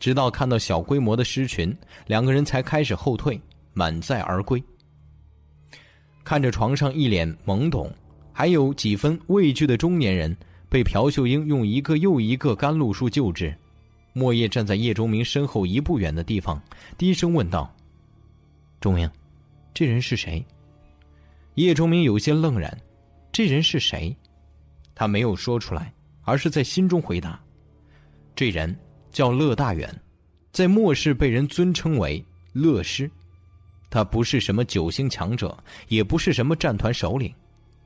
直到看到小规模的尸群，两个人才开始后退。满载而归。看着床上一脸懵懂，还有几分畏惧的中年人，被朴秀英用一个又一个甘露术救治。莫叶站在叶钟明身后一步远的地方，低声问道：“钟明，这人是谁？”叶钟明有些愣然：“这人是谁？”他没有说出来，而是在心中回答：“这人叫乐大远，在末世被人尊称为乐师。”他不是什么九星强者，也不是什么战团首领，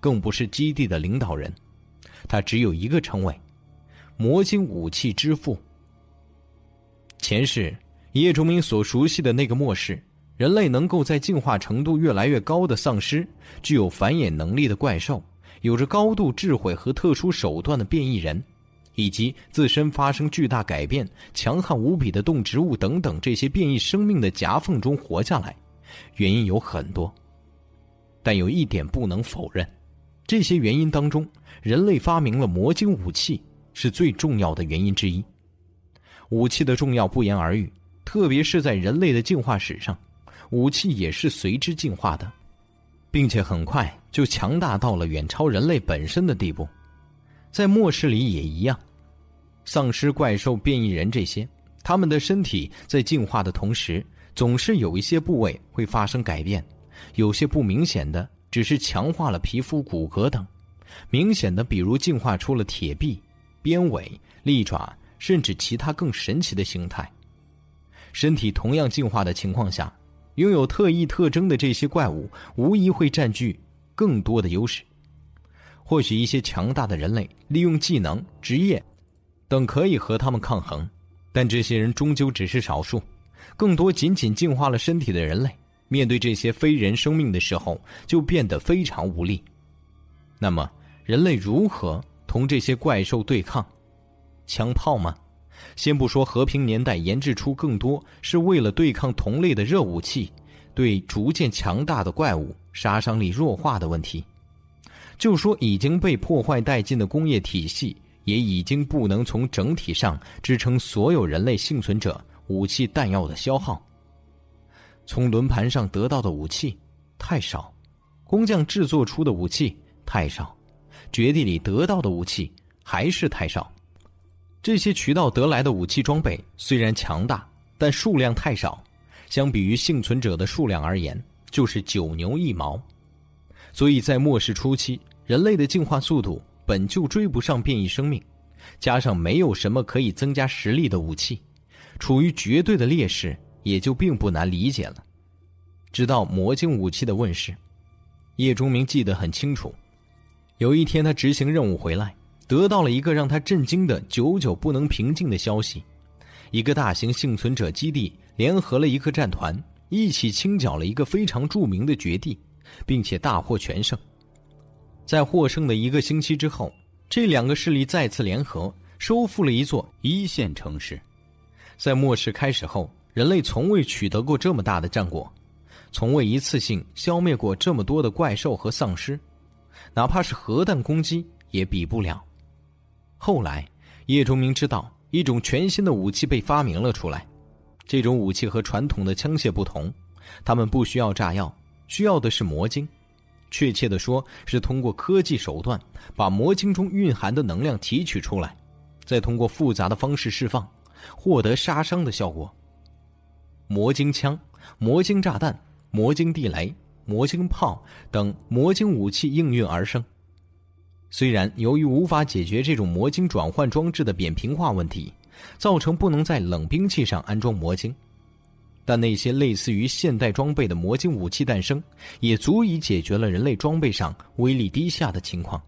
更不是基地的领导人，他只有一个称谓：魔晶武器之父。前世叶崇明所熟悉的那个末世，人类能够在进化程度越来越高的丧尸，具有繁衍能力的怪兽，有着高度智慧和特殊手段的变异人，以及自身发生巨大改变、强悍无比的动植物等等这些变异生命的夹缝中活下来，原因有很多。但有一点不能否认，这些原因当中，人类发明了魔晶武器是最重要的原因之一。武器的重要不言而喻。特别是在人类的进化史上，武器也是随之进化的，并且很快就强大到了远超人类本身的地步。在末世里也一样，丧尸、怪兽、变异人这些，他们的身体在进化的同时，总是有一些部位会发生改变，有些不明显的只是强化了皮肤、骨骼等，明显的比如进化出了铁臂、鞭尾、利爪，甚至其他更神奇的形态。身体同样进化的情况下，拥有特异特征的这些怪物无疑会占据更多的优势。或许一些强大的人类利用技能、职业等可以和他们抗衡，但这些人终究只是少数。更多仅仅进化了身体的人类，面对这些非人生命的时候，就变得非常无力。那么，人类如何同这些怪兽对抗？枪炮吗？先不说和平年代研制出更多是为了对抗同类的热武器，对逐渐强大的怪物杀伤力弱化的问题，就说已经被破坏殆尽的工业体系，也已经不能从整体上支撑所有人类幸存者武器弹药的消耗。从轮盘上得到的武器太少，工匠制作出的武器太少，绝地里得到的武器还是太少。这些渠道得来的武器装备虽然强大，但数量太少，相比于幸存者的数量而言，就是九牛一毛。所以在末世初期，人类的进化速度本就追不上变异生命，加上没有什么可以增加实力的武器，处于绝对的劣势，也就并不难理解了。直到魔晶武器的问世，叶钟明记得很清楚，有一天他执行任务回来。得到了一个让他震惊的、久久不能平静的消息：一个大型幸存者基地联合了一个战团，一起清剿了一个非常著名的绝地，并且大获全胜。在获胜的一个星期之后，这两个势力再次联合，收复了一座一线城市。在末世开始后，人类从未取得过这么大的战果，从未一次性消灭过这么多的怪兽和丧尸，哪怕是核弹攻击也比不了。后来，叶崇明知道一种全新的武器被发明了出来。这种武器和传统的枪械不同，他们不需要炸药，需要的是魔晶。确切的说，是通过科技手段把魔晶中蕴含的能量提取出来，再通过复杂的方式释放，获得杀伤的效果。魔晶枪、魔晶炸弹、魔晶地雷、魔晶炮等魔晶武器应运而生。虽然由于无法解决这种魔晶转换装置的扁平化问题，造成不能在冷兵器上安装魔晶，但那些类似于现代装备的魔晶武器诞生，也足以解决了人类装备上威力低下的情况。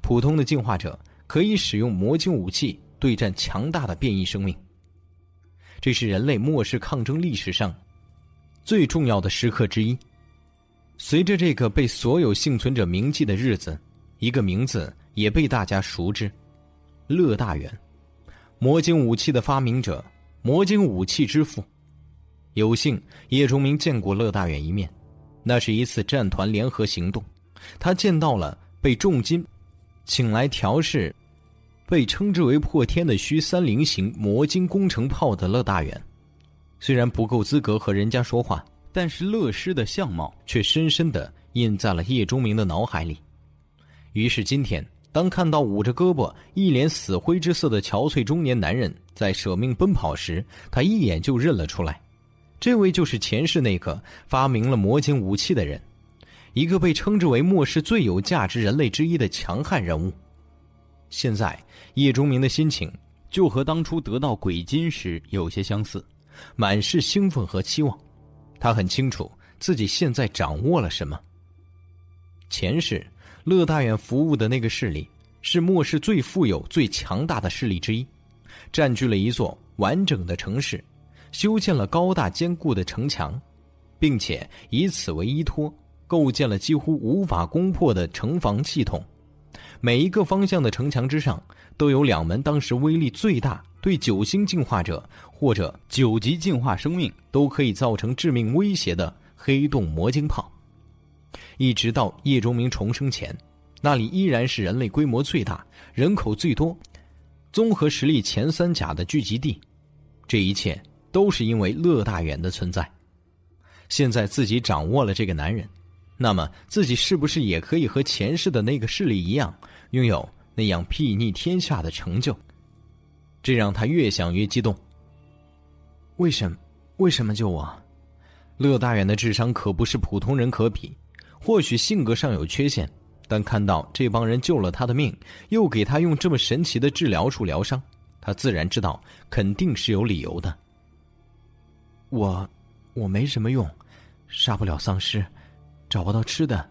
普通的进化者可以使用魔晶武器对战强大的变异生命。这是人类末世抗争历史上最重要的时刻之一。随着这个被所有幸存者铭记的日子。一个名字也被大家熟知，乐大远，魔晶武器的发明者，魔晶武器之父。有幸叶崇明见过乐大远一面，那是一次战团联合行动，他见到了被重金请来调试，被称之为破天的虚三零型魔晶工程炮的乐大远。虽然不够资格和人家说话，但是乐师的相貌却深深的印在了叶钟明的脑海里。于是今天，当看到捂着胳膊、一脸死灰之色的憔悴中年男人在舍命奔跑时，他一眼就认了出来，这位就是前世那个发明了魔晶武器的人，一个被称之为末世最有价值人类之一的强悍人物。现在，叶钟明的心情就和当初得到鬼金时有些相似，满是兴奋和期望。他很清楚自己现在掌握了什么。前世。乐大远服务的那个势力是末世最富有、最强大的势力之一，占据了一座完整的城市，修建了高大坚固的城墙，并且以此为依托，构建了几乎无法攻破的城防系统。每一个方向的城墙之上，都有两门当时威力最大、对九星进化者或者九级进化生命都可以造成致命威胁的黑洞魔晶炮。一直到叶钟明重生前，那里依然是人类规模最大、人口最多、综合实力前三甲的聚集地。这一切都是因为乐大远的存在。现在自己掌握了这个男人。那么自己是不是也可以和前世的那个势力一样，拥有那样睥睨天下的成就？这让他越想越激动。为什么？为什么救我？乐大远的智商可不是普通人可比。或许性格上有缺陷，但看到这帮人救了他的命，又给他用这么神奇的治疗术疗伤，他自然知道肯定是有理由的。我，我没什么用，杀不了丧尸。找不到吃的，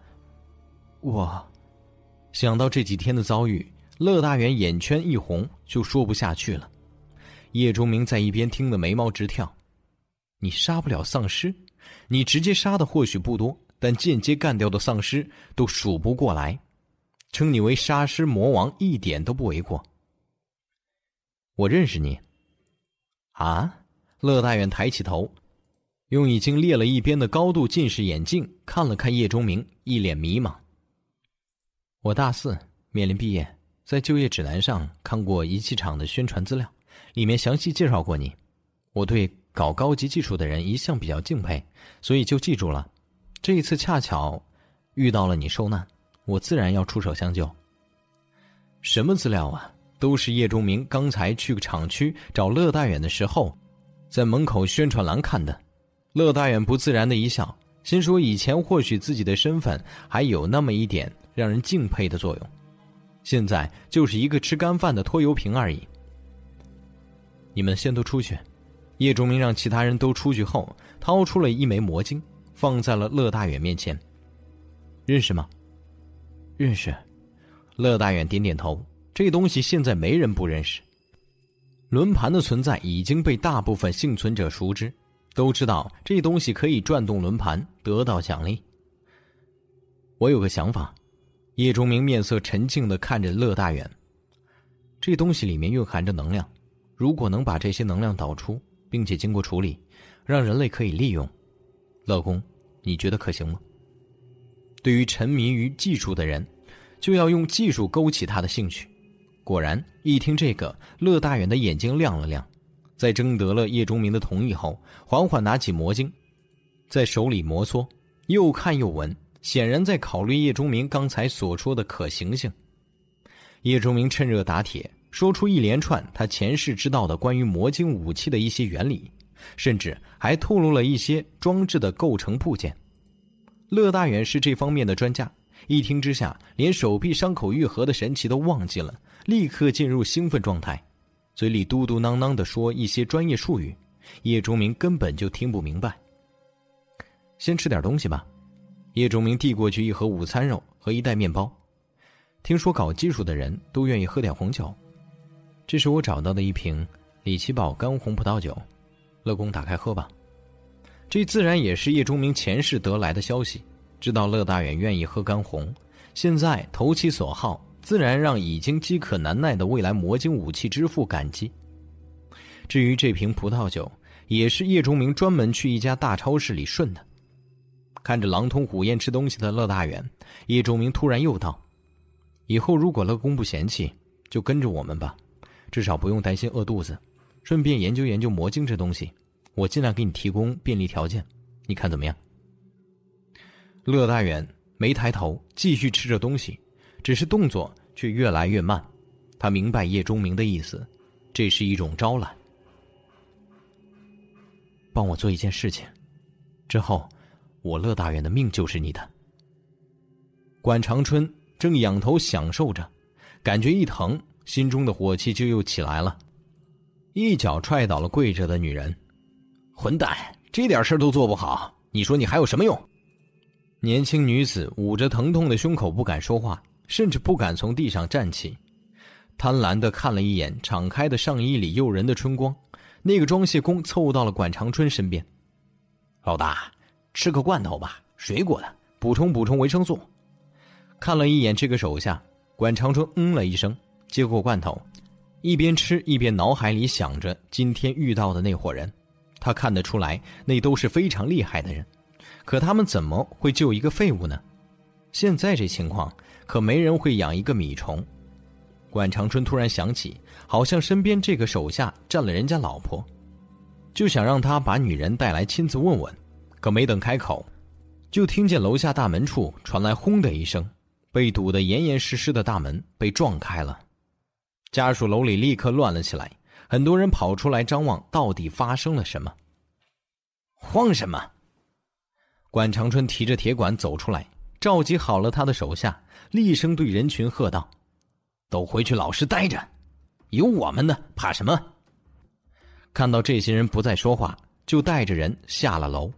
我想到这几天的遭遇，乐大远眼圈一红，就说不下去了。叶钟明在一边听得眉毛直跳。你杀不了丧尸，你直接杀的或许不多，但间接干掉的丧尸都数不过来，称你为杀尸魔王一点都不为过。我认识你。啊！乐大远抬起头。用已经裂了一边的高度近视眼镜看了看叶钟明，一脸迷茫。我大四面临毕业，在就业指南上看过仪器厂的宣传资料，里面详细介绍过你。我对搞高级技术的人一向比较敬佩，所以就记住了。这一次恰巧遇到了你受难，我自然要出手相救。什么资料啊？都是叶钟明刚才去厂区找乐大远的时候，在门口宣传栏看的。乐大远不自然的一笑，心说：“以前或许自己的身份还有那么一点让人敬佩的作用，现在就是一个吃干饭的拖油瓶而已。”你们先都出去。叶钟明让其他人都出去后，掏出了一枚魔晶，放在了乐大远面前。认识吗？认识。乐大远点点头。这东西现在没人不认识。轮盘的存在已经被大部分幸存者熟知。都知道这东西可以转动轮盘，得到奖励。我有个想法，叶钟明面色沉静的看着乐大远。这东西里面蕴含着能量，如果能把这些能量导出，并且经过处理，让人类可以利用，乐公，你觉得可行吗？对于沉迷于技术的人，就要用技术勾起他的兴趣。果然，一听这个，乐大远的眼睛亮了亮。在征得了叶钟明的同意后，缓缓拿起魔晶，在手里摩挲，又看又闻，显然在考虑叶钟明刚才所说的可行性。叶钟明趁热打铁，说出一连串他前世知道的关于魔晶武器的一些原理，甚至还透露了一些装置的构成部件。乐大远是这方面的专家，一听之下，连手臂伤口愈合的神奇都忘记了，立刻进入兴奋状态。嘴里嘟嘟囔囔的说一些专业术语，叶钟明根本就听不明白。先吃点东西吧，叶钟明递过去一盒午餐肉和一袋面包。听说搞技术的人都愿意喝点红酒，这是我找到的一瓶李奇堡干红葡萄酒，乐公打开喝吧。这自然也是叶钟明前世得来的消息，知道乐大远愿意喝干红，现在投其所好。自然让已经饥渴难耐的未来魔晶武器之父感激。至于这瓶葡萄酒，也是叶钟明专门去一家大超市里顺的。看着狼吞虎咽吃东西的乐大远，叶钟明突然又道：“以后如果乐公不嫌弃，就跟着我们吧，至少不用担心饿肚子。顺便研究研究魔晶这东西，我尽量给你提供便利条件，你看怎么样？”乐大远没抬头，继续吃着东西。只是动作却越来越慢，他明白叶钟明的意思，这是一种招揽。帮我做一件事情，之后，我乐大远的命就是你的。管长春正仰头享受着，感觉一疼，心中的火气就又起来了，一脚踹倒了跪着的女人。混蛋，这点事都做不好，你说你还有什么用？年轻女子捂着疼痛的胸口，不敢说话。甚至不敢从地上站起，贪婪的看了一眼敞开的上衣里诱人的春光，那个装卸工凑到了管长春身边：“老大，吃个罐头吧，水果的，补充补充维生素。”看了一眼这个手下，管长春嗯了一声，接过罐头，一边吃一边脑海里想着今天遇到的那伙人。他看得出来，那都是非常厉害的人，可他们怎么会救一个废物呢？现在这情况，可没人会养一个米虫。管长春突然想起，好像身边这个手下占了人家老婆，就想让他把女人带来亲自问问。可没等开口，就听见楼下大门处传来“轰”的一声。被堵得严严实实的大门被撞开了，家属楼里立刻乱了起来，很多人跑出来张望，到底发生了什么？慌什么？管长春提着铁管走出来，召集好了他的手下，厉声对人群喝道：“都回去老实待着，有我们的，怕什么？”看到这些人不再说话，就带着人下了楼。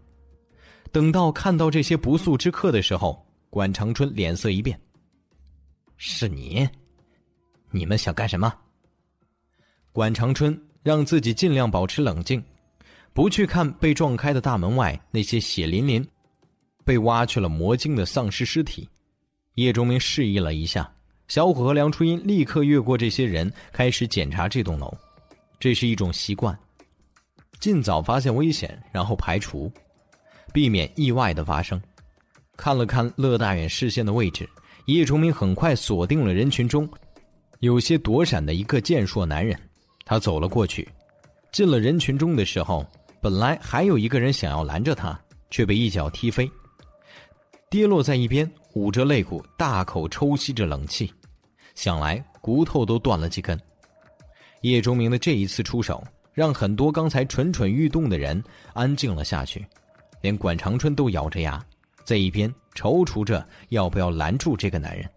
等到看到这些不速之客的时候，管长春脸色一变。是你，你们想干什么？管长春让自己尽量保持冷静，不去看被撞开的大门外那些血淋淋、被挖去了魔晶的丧尸尸体。叶钟明示意了一下，小虎和梁初音立刻越过这些人，开始检查这栋楼。这是一种习惯，尽早发现危险，然后排除，避免意外的发生。看了看乐大远视线的位置，叶崇明很快锁定了人群中有些躲闪的一个健硕男人。他走了过去，进了人群中的时候，本来还有一个人想要拦着他，却被一脚踢飞，跌落在一边，捂着肋骨，大口抽吸着冷气，想来骨头都断了几根。叶忠明的这一次出手，让很多刚才蠢蠢欲动的人安静了下去，连管长春都咬着牙。在一边踌躇着要不要拦住这个男人。